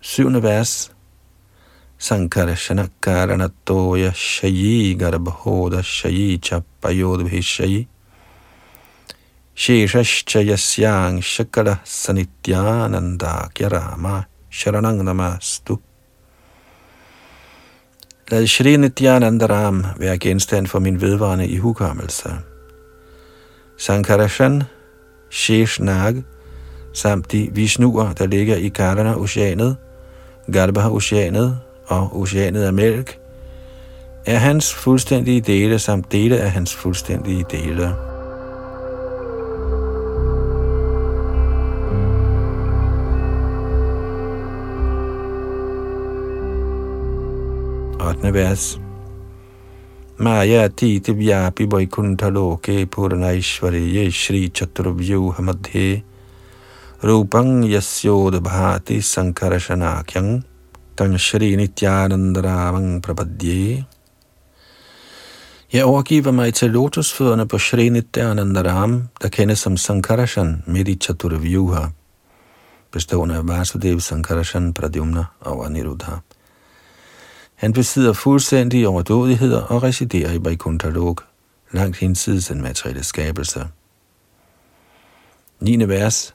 7. vers. Sankara Shanakarana Shayi Garbhoda Shayi Chapayodabhi Shayi Sheshascha yasyang shakala sanityananda kyarama sharanang namastu. Lad Shri Nityanandaram være genstand for min vedvarende ihukommelse. Sankarashan, Sheshnag, samt de visnuer, der ligger i Karana-oceanet, Garbha-oceanet og oceanet af mælk, er hans fuldstændige dele samt dele af hans fuldstændige dele. 8. vers. Maya titi vyapi vaikuntha loke puranaishwariye shri chaturvyuha madhe rupang yasyod bhati sankarashanakyang tang shri nityanandaramang prapadye. Jeg overgiver mig til lotusfødderne på Shri Nityanandaram, der kendes som Sankarashan midt i Chaturvyuha, bestående af Vasudev, Sankarashan, Pradyumna og Aniruddha. Han besidder fuldstændig overdådigheder og residerer i Vaikuntha-lok, langt hinsides den materielle skabelse. 9. vers.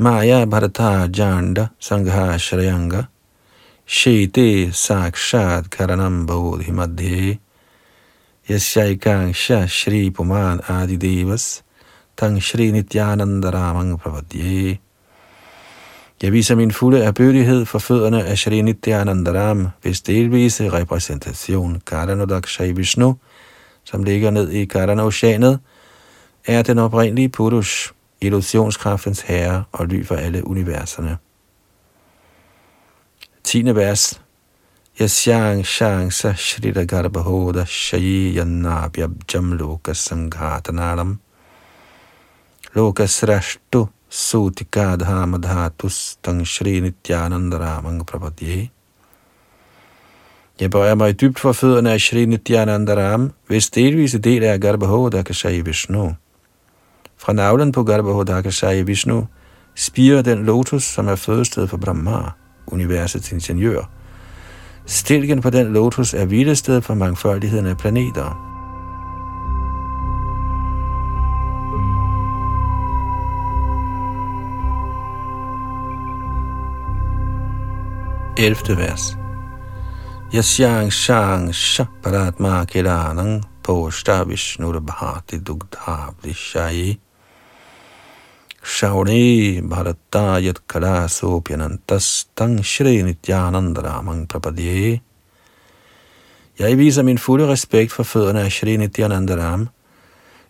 Maya Bharata Janda Sangha Shrayanga Shete Sakshat Karanam Bodhi Madhye Yasyaikangsha Shri Puman Adi Devas Tang Shri Nityananda Ramang Pravadye jeg viser min fulde erbødighed for fødderne af Shri Nityanandaram, hvis delvise repræsentation Karanodakshay Vishnu, som ligger ned i Karana-oceanet, er den oprindelige Purush, illusionskraftens herre og ly for alle universerne. 10. vers Yasyang shang sa shrita garbhoda shayi yannabhyabjam loka sanghatanaram loka srashtu sutikadha madhatus tang shri nityanandaramang Prabhadye. Jeg bøjer mig dybt for fødderne af Shri Nityanandaram, hvis delvise del er Garbhodakashayi Vishnu. Fra navlen på Garbhodakashayi Vishnu spirer den lotus, som er fødested for Brahma, universets ingeniør. Stilken på den lotus er hvilested for mangfoldigheden af planeter. 11. vers. Yasyang shang shaparatma kiranang poshta vishnur bhati dugdha vrishayi. Shauni bharata yat kala sopyanantas tang shri nityanandaramang prapadye Jeg viser min fulde respekt for fødderne af Shri Nityanandaram,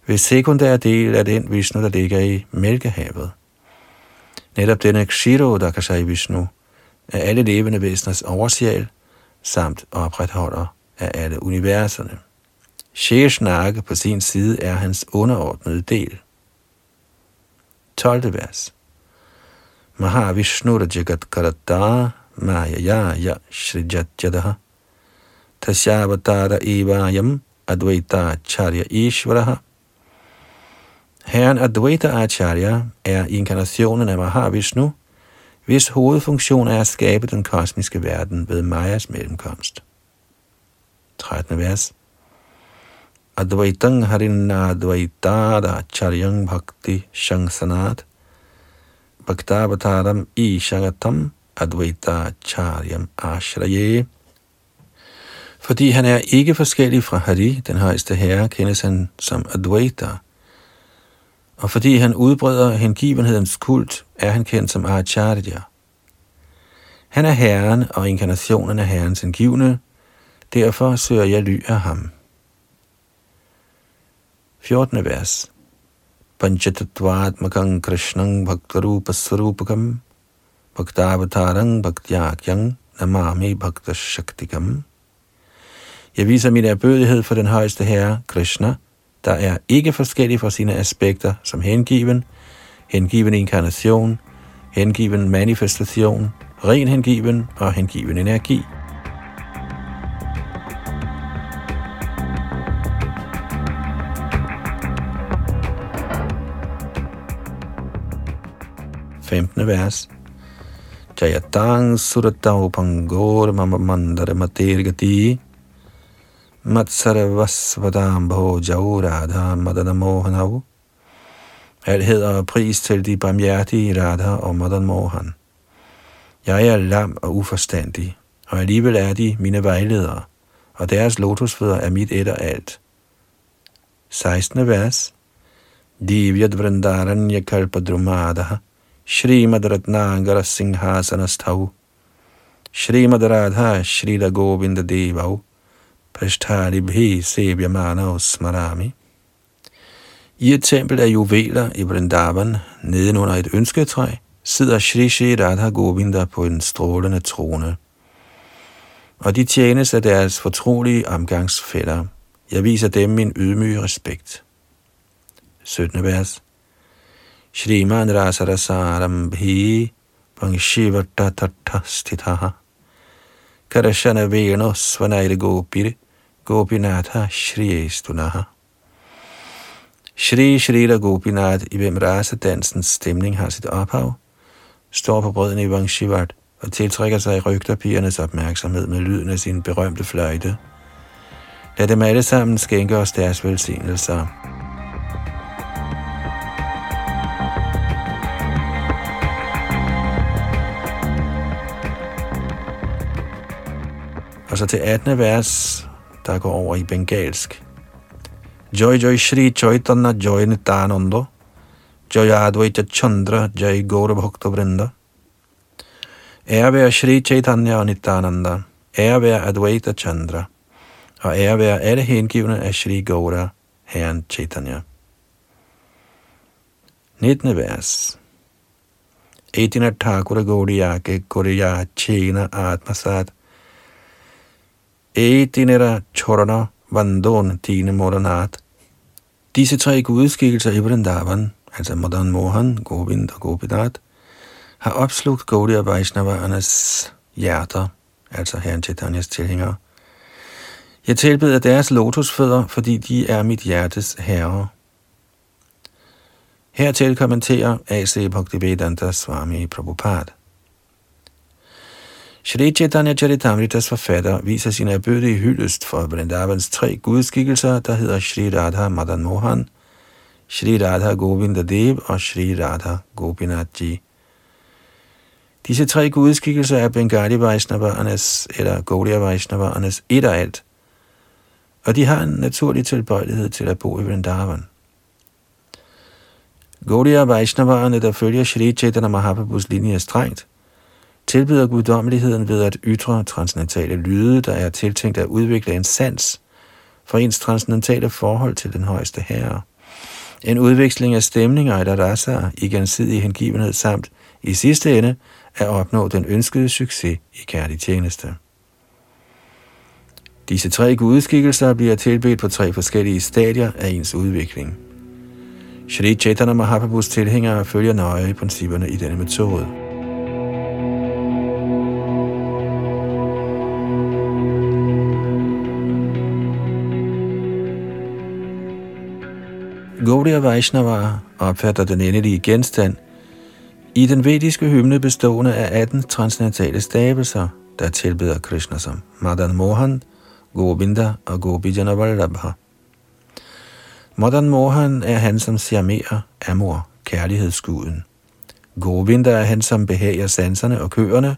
ved sekundær del af den Vishnu, der ligger i Mælkehavet. Netop denne Kshiro, der kan sige Vishnu, af alle levende væseners oversjæl, samt opretholder af alle universerne. Sheshnag på sin side er hans underordnede del. 12. vers. Mahavishnu Jagat Karata Maya Ya Shrijatjadaha Tasyavatara Evayam Advaita Charya Ishvaraha Herren Advaita Acharya er inkarnationen af Mahavishnu, hvis hovedfunktion er at skabe den kosmiske verden ved Majas mellemkomst. 13. vers. Advaitang harinna advaitada charyang bhakti shangsanat bhaktavataram ishagatam advaita charyam ashraye. Fordi han er ikke forskellig fra Hari, den højeste herre, kendes han som Advaita. Og fordi han udbreder hengivenhedens kult, er han kendt som Acharya. Han er Herren, og inkarnationen af Herrens hengivne, derfor søger jeg ly af ham. 14. vers. Panchatatvatmakang krishnang bhaktarupa sarupakam bhaktavatarang bhaktyakyang namami bhakta shaktikam. Jeg viser min erbødighed for den højeste herre, Krishna, der er ikke forskellig fra sine aspekter som hengiven, hengiven inkarnation, hengiven manifestation, ren hengiven og hengiven energi. Femtende vers. Jayatang suratau pangor mama mandara matirgati Matsarvasvadam bhojau radha madana mohanau. Alt hedder og pris til de barmhjertige Radha og Madan Mohan. Jeg er lam og uforstandig, og alligevel er de mine vejledere, og deres lotusfødder er mit et og alt. 16. vers. Divyad vrindaranya kalpadrumadaha Shrimad Ratnangara Singhasanasthav Shrimad Radha Shrida Govinda Devav Pashtari Bhi Sevyamanav Smarami I et tempel af juveler i Vrindavan, nedenunder et ønsketræ, sidder Shri Shri Radha Govinda på en strålende trone. Og de tjenes af deres fortrolige omgangsfælder. Jeg viser dem min ydmyge respekt. 17. vers. Shriman Rasarasaram Bhi Vangshivarta Tatta Karashana Veno Svanaira Gopir Gopinatha Shri Estunaha Shri Shrila Gopinath, i hvem rasedansens stemning har sit ophav, står på brødene i Vangshivat og tiltrækker sig rygterpigernes opmærksomhed med lyden af sin berømte fløjte. Lad dem alle sammen skænke os deres velsignelser. Og så til 18. vers, der går over i bengalsk. Joy Joy Shri Chaitanya Joy Nityananda Joy Advaita Chandra Jai Gaura Bhakta Vrinda. Ære være Shri Chaitanya og Nityananda. Ære være Advaita Chandra. Og ære være alle hengivne af Shri Gaura, Herren Chaitanya. 19. vers. Etina Thakura Gaudiya ke Kuriya Chena Atmasat. Edinera Chorana Vandon Dine Moranat. Disse tre gudeskikkelser i Vrindavan, altså Madan Mohan, Govind og Gopidat, har opslugt Gaudiya Vaishnavaernes hjerter, altså Herren Chaitanyas tilhængere. Jeg tilbeder deres lotusfødder, fordi de er mit hjertes herre. Hertil kommenterer A.C. Bhaktivedanta Swami Prabhupada. Shri Chaitanya Charitamrita forfatter viser sin erbødige hyldest for Vrindavans tre gudskikkelser, der hedder Shri Radha Madan Mohan, Shri Radha Govinda Dev og Shri Radha Gopinathji. Disse tre gudskikkelser er Bengali Vaishnavaernes eller Gaudiya Vaishnavaernes et og alt, og de har en naturlig tilbøjelighed til at bo i Vrindavan. Gaudiya Vaishnavaerne, der følger Shri Chaitanya Mahaprabhus linje strengt, tilbyder guddommeligheden ved at ytre transcendentale lyde, der er tiltænkt at udvikle en sans for ens transcendentale forhold til den højeste herre. En udveksling af stemninger eller raser i gensidig hengivenhed samt i sidste ende at opnå den ønskede succes i kærlig tjeneste. Disse tre gudskikkelser bliver tilbedt på tre forskellige stadier af ens udvikling. Shri Chaitanya Mahaprabhus tilhængere følger nøje principperne i denne metode. Gaudiya Vaishnava opfatter den endelige genstand i den vediske hymne bestående af 18 transcendentale stavelser, der tilbeder Krishna som Madan Mohan, Govinda og Gopijana Vallabha. Madan Mohan er han, som siamerer amor, kærlighedsguden. Govinda er han, som behager sanserne og køerne,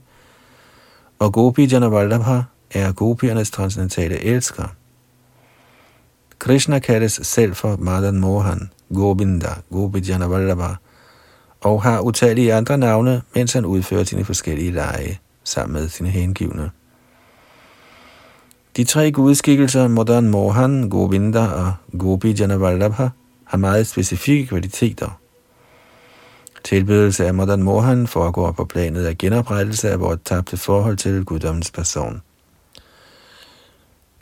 og Gopijana Vallabha er gopiernes transcendentale elsker. Krishna kaldes selv for Madan Mohan, Govinda, Gopijana Vallabha, og har utallige andre navne, mens han udfører sine forskellige lege sammen med sine hengivne. De tre gudskikkelser, Madan Mohan, Govinda og Gopi Janavallabha, har meget specifikke kvaliteter. Tilbedelse af Madan Mohan foregår på planet af genoprettelse af vores tabte forhold til guddommens person.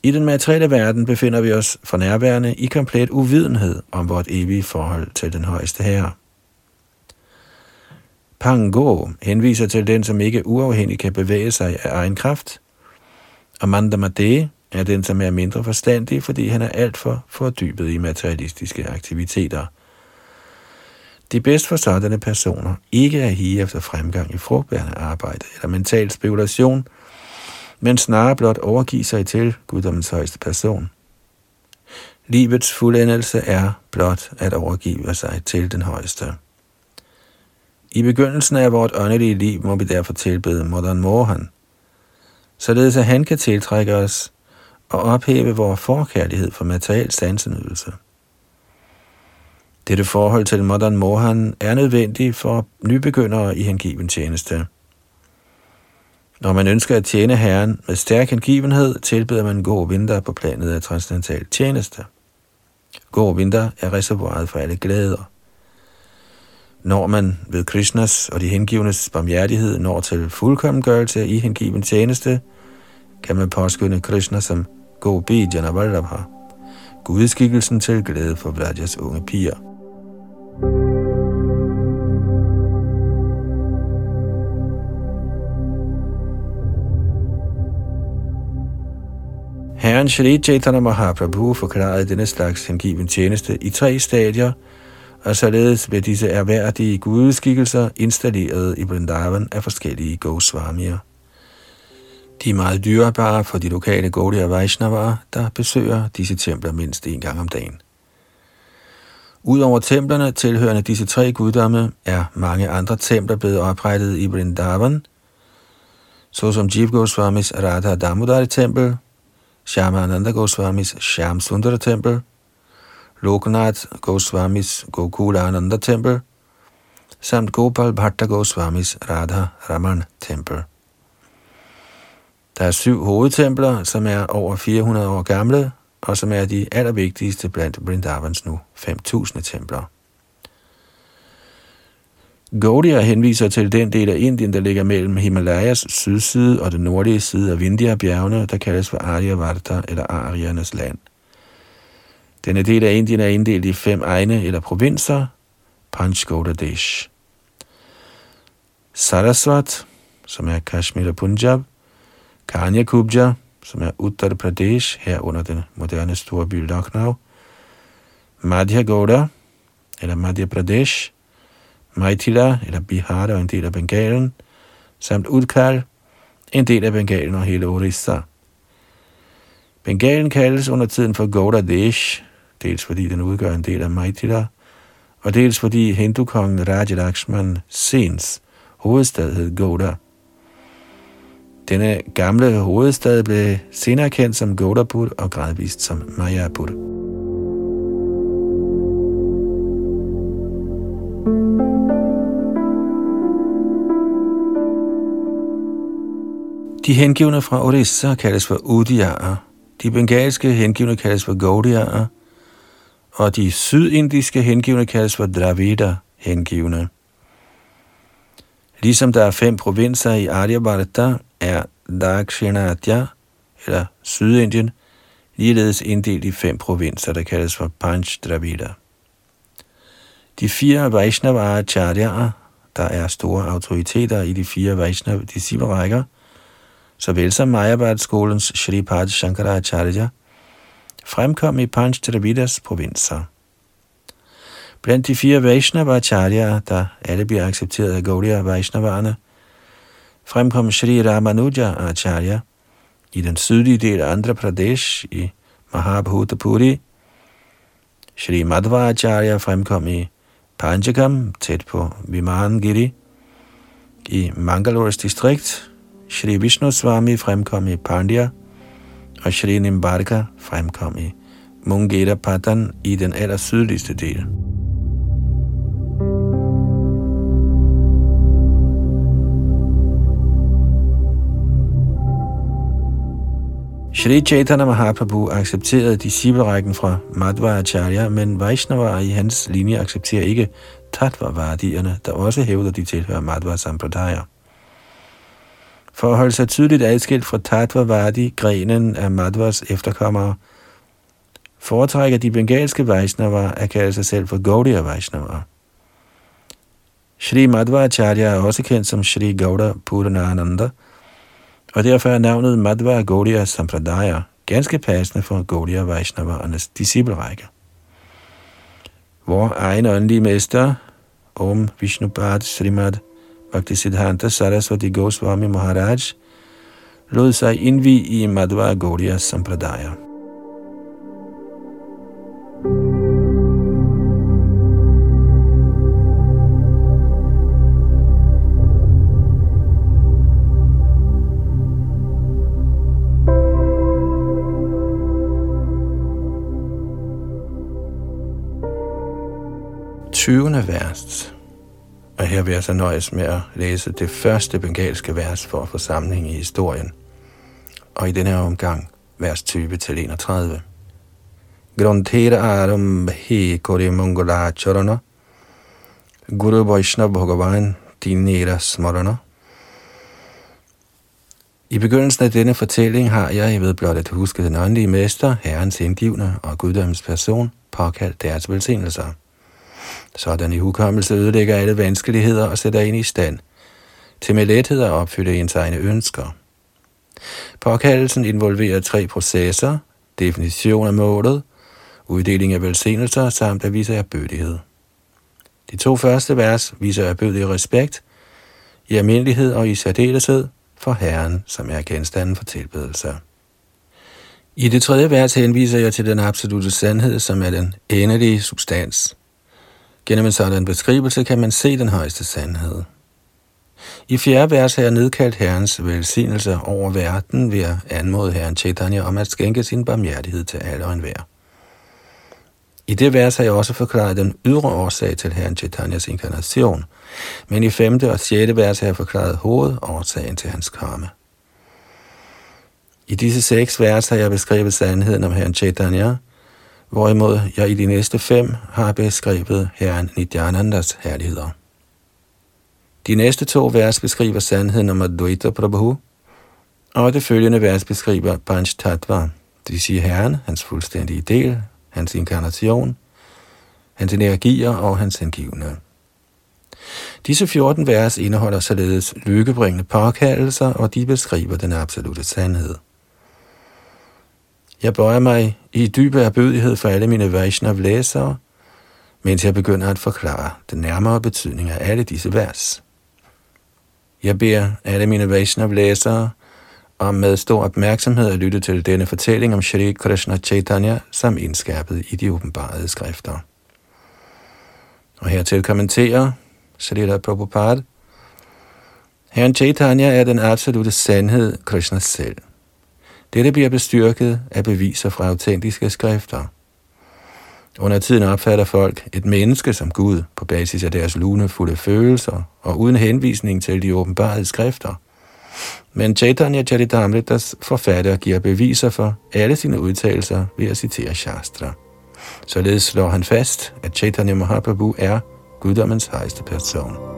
I den materielle verden befinder vi os for nærværende i komplet uvidenhed om vort evige forhold til den højeste herre. Pango henviser til den, som ikke uafhængigt kan bevæge sig af egen kraft. Og Mandamade er den, som er mindre forstandig, fordi han er alt for fordybet i materialistiske aktiviteter. Det er bedst for sådanne personer ikke at hige efter fremgang i frugtbærende arbejde eller mental spekulation, men snarere blot overgive sig til guddommens højeste person. Livets fuldendelse er blot at overgive sig til den højeste. I begyndelsen af vort åndelige liv må vi derfor tilbede Modern Mohan, således at han kan tiltrække os og ophæve vores forkærlighed for materiel sansenydelse. Dette forhold til Modern Mohan er nødvendigt for nybegyndere i hengiven tjeneste. Når man ønsker at tjene Herren med stærk hengivenhed, tilbeder man god vinter på planet af transcendental tjeneste. God vinter er reservoiret for alle glæder. Når man ved Krishnas og de hengivnes barmhjertighed når til fuldkommengørelse i hengiven tjeneste, kan man påskynde Krishna som Gopi Janavallabha, gudskikkelsen til glæde for Vrajas unge piger. Herren Shri Chaitanya Mahaprabhu forklarede denne slags hengiven tjeneste i tre stadier, og således blev disse erhverdige gudeskikkelser installeret i Vrindavan af forskellige Goswamier. De er meget dyrebare for de lokale Gaudiya Vaishnavaer, der besøger disse templer mindst en gang om dagen. Udover templerne tilhørende disse tre guddomme er mange andre templer blevet oprettet i Vrindavan, såsom Jeev Goswamis Radha Damodari Tempel, Shama Ananda Goswamis Shamsundar Tempel, Loknath Goswamis Gokula Ananda Tempel, samt Gopal Bhatta Goswamis Radha Raman Tempel Der er syv hovedtempler, som er over 400 år gamle, og som er de allervigtigste blandt Vrindavans nu 5.000 templer. Gaudiya henviser til den del af Indien, der ligger mellem Himalayas sydside og den nordlige side af Vindhya-bjergene, der kaldes for Aryavarta eller Aryanernes land. Denne del af Indien er inddelt i fem egne eller provinser, Panchgodadesh. Saraswat, som er Kashmir og Punjab, Kanya Kubja, som er Uttar Pradesh, herunder den moderne store by Lucknow, Madhya Gauda, eller Madhya Pradesh, Maithila, eller Bihar og en del af Bengalen, samt Udkal, en del af Bengalen og hele Orissa. Bengalen kaldes under tiden for Goda Desh, dels fordi den udgør en del af Maithila, og dels fordi hindukongen Rajalakshman Sens hovedstad hed Gauda. Denne gamle hovedstad blev senere kendt som Gaudapur og gradvist som Mayapur. De hengivne fra Orissa kaldes for Udiaer, de bengalske hengivne kaldes for Gaudiaer, og de sydindiske hengivne kaldes for Dravida hengivne. Ligesom der er fem provinser i Aryabharata, er Dakshinatya, eller Sydindien, ligeledes inddelt i fem provinser, der kaldes for Panch Dravida. De fire Vaishnava Acharyaer, der er store autoriteter i de fire Vaishnava disciplerækker, såvel som Majabad-skolens Shripad Shankaracharya, fremkom i Panch Dravidas provinser. Blandt de fire Vaishnava-acharya, der alle bliver accepteret af Gaudiya Vaishnavarne, fremkom Sri Ramanuja Acharya i den sydlige del af Andhra Pradesh i Mahabhutapuri. Sri Madhva Acharya fremkom i Panchakam, tæt på Vimangiri, i Mangalores distrikt. Shri Vishnu Swami fremkom i Pandya, og Shri Nimbarka fremkom i Mungera Patan i den aller sydligste del. Shri Chaitanya Mahaprabhu accepterede disciplerækken fra Madhva Acharya, men Vaishnava i hans linje accepterer ikke Tattvavadierne, der også hævder, de tilhører Madhva Sampradaya. For at holde sig tydeligt adskilt fra Tatvavadi, grenen af Madhvas efterkommere, foretrækker de bengalske Vaishnava at kalde sig selv for Gaudiya Vaishnava. Shri Madhva Acharya er også kendt som Shri Gauda Puranananda, og derfor er navnet Madhva Gaudiya Sampradaya ganske passende for Gaudiya Vaishnavarernes disciplerække. Vor egen åndelige mester, Om Vishnupad Srimad Bhaktisiddhanta Saraswati Goswami Maharaj, lod sig indvi i Madhva Gaudiya Sampradaya. 20. vers. Og her vil jeg så nøjes med at læse det første bengalske vers for at få sammenhæng i historien. Og i denne omgang, vers 20 til 31. Granthera aram he kore mongola charana Guru Vaishnav Bhagavan dinera smarana i begyndelsen af denne fortælling har jeg, ved blot at huske den åndelige mester, herrens indgivende og guddommens person, påkaldt deres velsignelser. Sådan i hukommelse ødelægger alle vanskeligheder og sætter ind i stand til med lethed at opfylde ens egne ønsker. Påkaldelsen involverer tre processer, definition af målet, uddeling af velsignelser samt at vise erbødighed. De to første vers viser erbødig respekt, i almindelighed og i særdeleshed for Herren, som er genstanden for tilbedelse. I det tredje vers henviser jeg til den absolute sandhed, som er den endelige substans. Gennem en sådan beskrivelse kan man se den højeste sandhed. I fjerde vers har jeg nedkaldt Herrens velsignelse over verden ved at anmode Herren Chaitanya om at skænke sin barmhjertighed til alle og enhver. I det vers har jeg også forklaret den ydre årsag til Herren Chaitanyas inkarnation, men i femte og sjette vers har jeg forklaret hovedårsagen til hans karma. I disse seks vers har jeg beskrevet sandheden om Herren Chaitanya, hvorimod jeg i de næste fem har beskrevet Herren Nityanandas herligheder. De næste to vers beskriver sandheden om Advaita Prabhu, og det følgende vers beskriver Panch Tattva, det vil sige Herren, hans fuldstændige del, hans inkarnation, hans energier og hans hengivne. Disse 14 vers indeholder således lykkebringende påkaldelser, og de beskriver den absolute sandhed. Jeg bøjer mig i dyb erbødighed for alle mine Vaishnav-læsere, mens jeg begynder at forklare den nærmere betydning af alle disse vers. Jeg beder alle mine Vaishnav-læsere om med stor opmærksomhed at lytte til denne fortælling om Shri Krishna Chaitanya, som indskærpet i de åbenbarede skrifter. Og hertil kommenterer Srila Prabhupada, Herren Chaitanya er den absolute sandhed, Krishna selv. Dette bliver bestyrket af beviser fra autentiske skrifter. Under tiden opfatter folk et menneske som Gud på basis af deres lunefulde følelser og uden henvisning til de åbenbarede skrifter. Men Chaitanya Charitamritas forfatter giver beviser for alle sine udtalelser ved at citere Shastra. Således slår han fast, at Chaitanya Mahaprabhu er guddommens højeste person.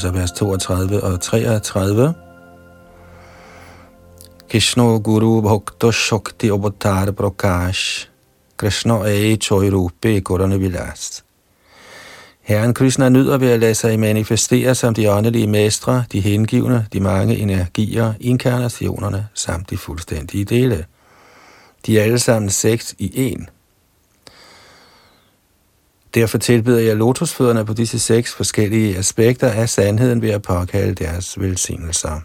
Og så vers 32 og 33. Krishna Guru Bhakta Shakti Avatar Prakash Krishna Ae Choi Rupe Gurane Vilas Herren Krishna nyder ved at lade sig manifestere som de åndelige mestre, de hengivne, de mange energier, inkarnationerne samt de fuldstændige dele. De er alle sammen seks i en. Derfor tilbyder jeg lotusfødderne på disse seks forskellige aspekter af sandheden ved at påkalde deres velsignelser.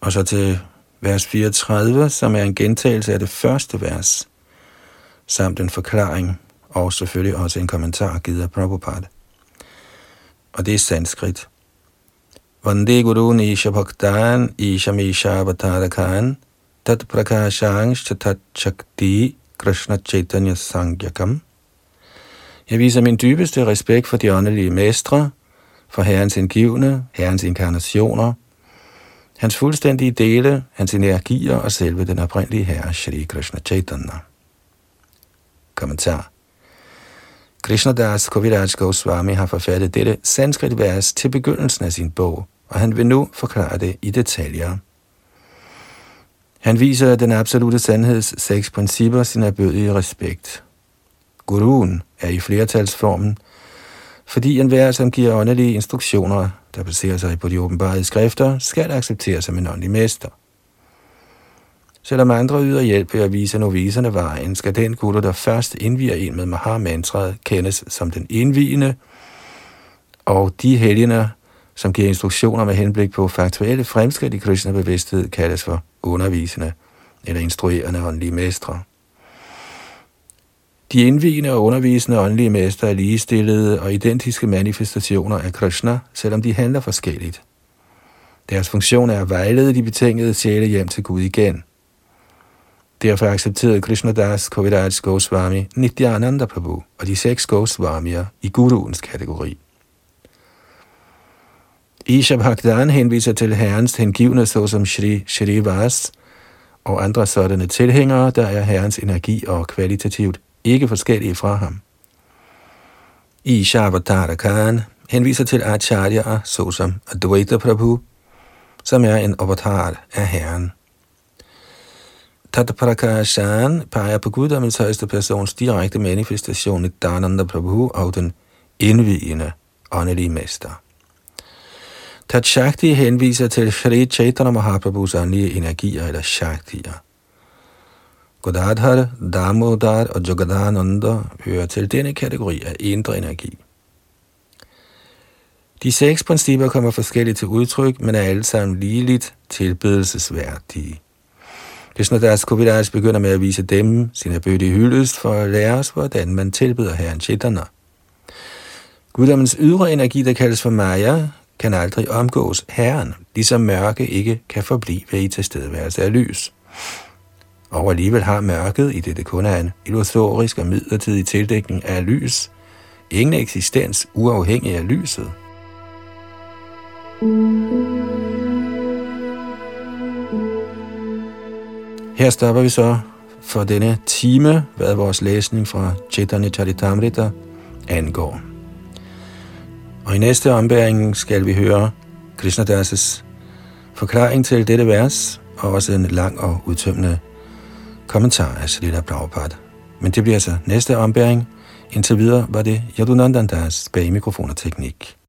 Og så til vers 34, som er en gentagelse af det første vers, samt en forklaring og selvfølgelig også en kommentar givet af Prabhupada. Og det er sanskrit. Vande Guru Nisha Bhaktan Isha Misha Avatarakan Tat Prakashang Chatat Shakti Krishna Chaitanya Sangyakam. Jeg viser min dybeste respekt for de åndelige mestre, for Herrens indgivende, Herrens inkarnationer, hans fuldstændige dele, hans energier og selve den oprindelige Herre, Shri Krishna Chaitanya. Kommentar Krishnadas Kaviraj Goswami har forfattet dette sanskrit-vers til begyndelsen af sin bog, og han vil nu forklare det i detaljer. Han viser den absolute sandheds seks principper sin erbødige respekt. Guruen er i flertalsformen, fordi enhver, som giver åndelige instruktioner, der baserer sig på de åbenbare skrifter, skal accepteres som en åndelig mester. Selvom andre yder hjælp ved at vise noviserne vejen, skal den guru, der først indviger en med Mahamantraet, kendes som den indvigende, og de helgener, som giver instruktioner med henblik på faktuelle fremskridt i Krishna-bevidsthed, kaldes for undervisende eller instruerende åndelige mestre. De indvigende og undervisende åndelige mester er ligestillede og identiske manifestationer af Krishna, selvom de handler forskelligt. Deres funktion er at vejlede de betingede sjæle hjem til Gud igen – Derfor accepterede Krishnadas Kaviraj Goswami Nityananda Prabhu og de seks Goswamier i Guruens kategori. Isha Bhaktan henviser til herrens hengivne såsom Shri Shri Vas og andre sådanne tilhængere, der er herrens energi og kvalitativt ikke forskellige fra ham. Isha Khan henviser til Acharya såsom Advaita Prabhu, som er en avatar af herren. Tataprakashan peger på guddommens højeste persons direkte manifestation i Dhananda Prabhu og den indvigende åndelige mester. Tat Shakti henviser til Shri Chaitanya Mahaprabhus åndelige energier eller Shaktier. Godadhar, Damodar og Jogadananda hører til denne kategori af indre energi. De seks principper kommer forskelligt til udtryk, men er alle sammen ligeligt tilbedelsesværdige. Krishnadas Kovidas begynder med at vise dem sin erbødige hyldest for at lære os, hvordan man tilbeder Herren Chaitanya. Guddommens ydre energi, der kaldes for Maya, kan aldrig omgås Herren, ligesom mørke ikke kan forblive i tilstedeværelse af lys. Og alligevel har mørket, i det det kun er en illusorisk og midlertidig tildækning af lys, ingen eksistens uafhængig af lyset. Her stopper vi så for denne time, hvad vores læsning fra Chaitanya Charitamrita angår. Og i næste ombæring skal vi høre Krishnadas' forklaring til dette vers, og også en lang og udtømmende kommentar af Srila Prabhupada. Men det bliver altså næste ombæring. Indtil videre var det Yadunandandas bag mikrofon og teknik.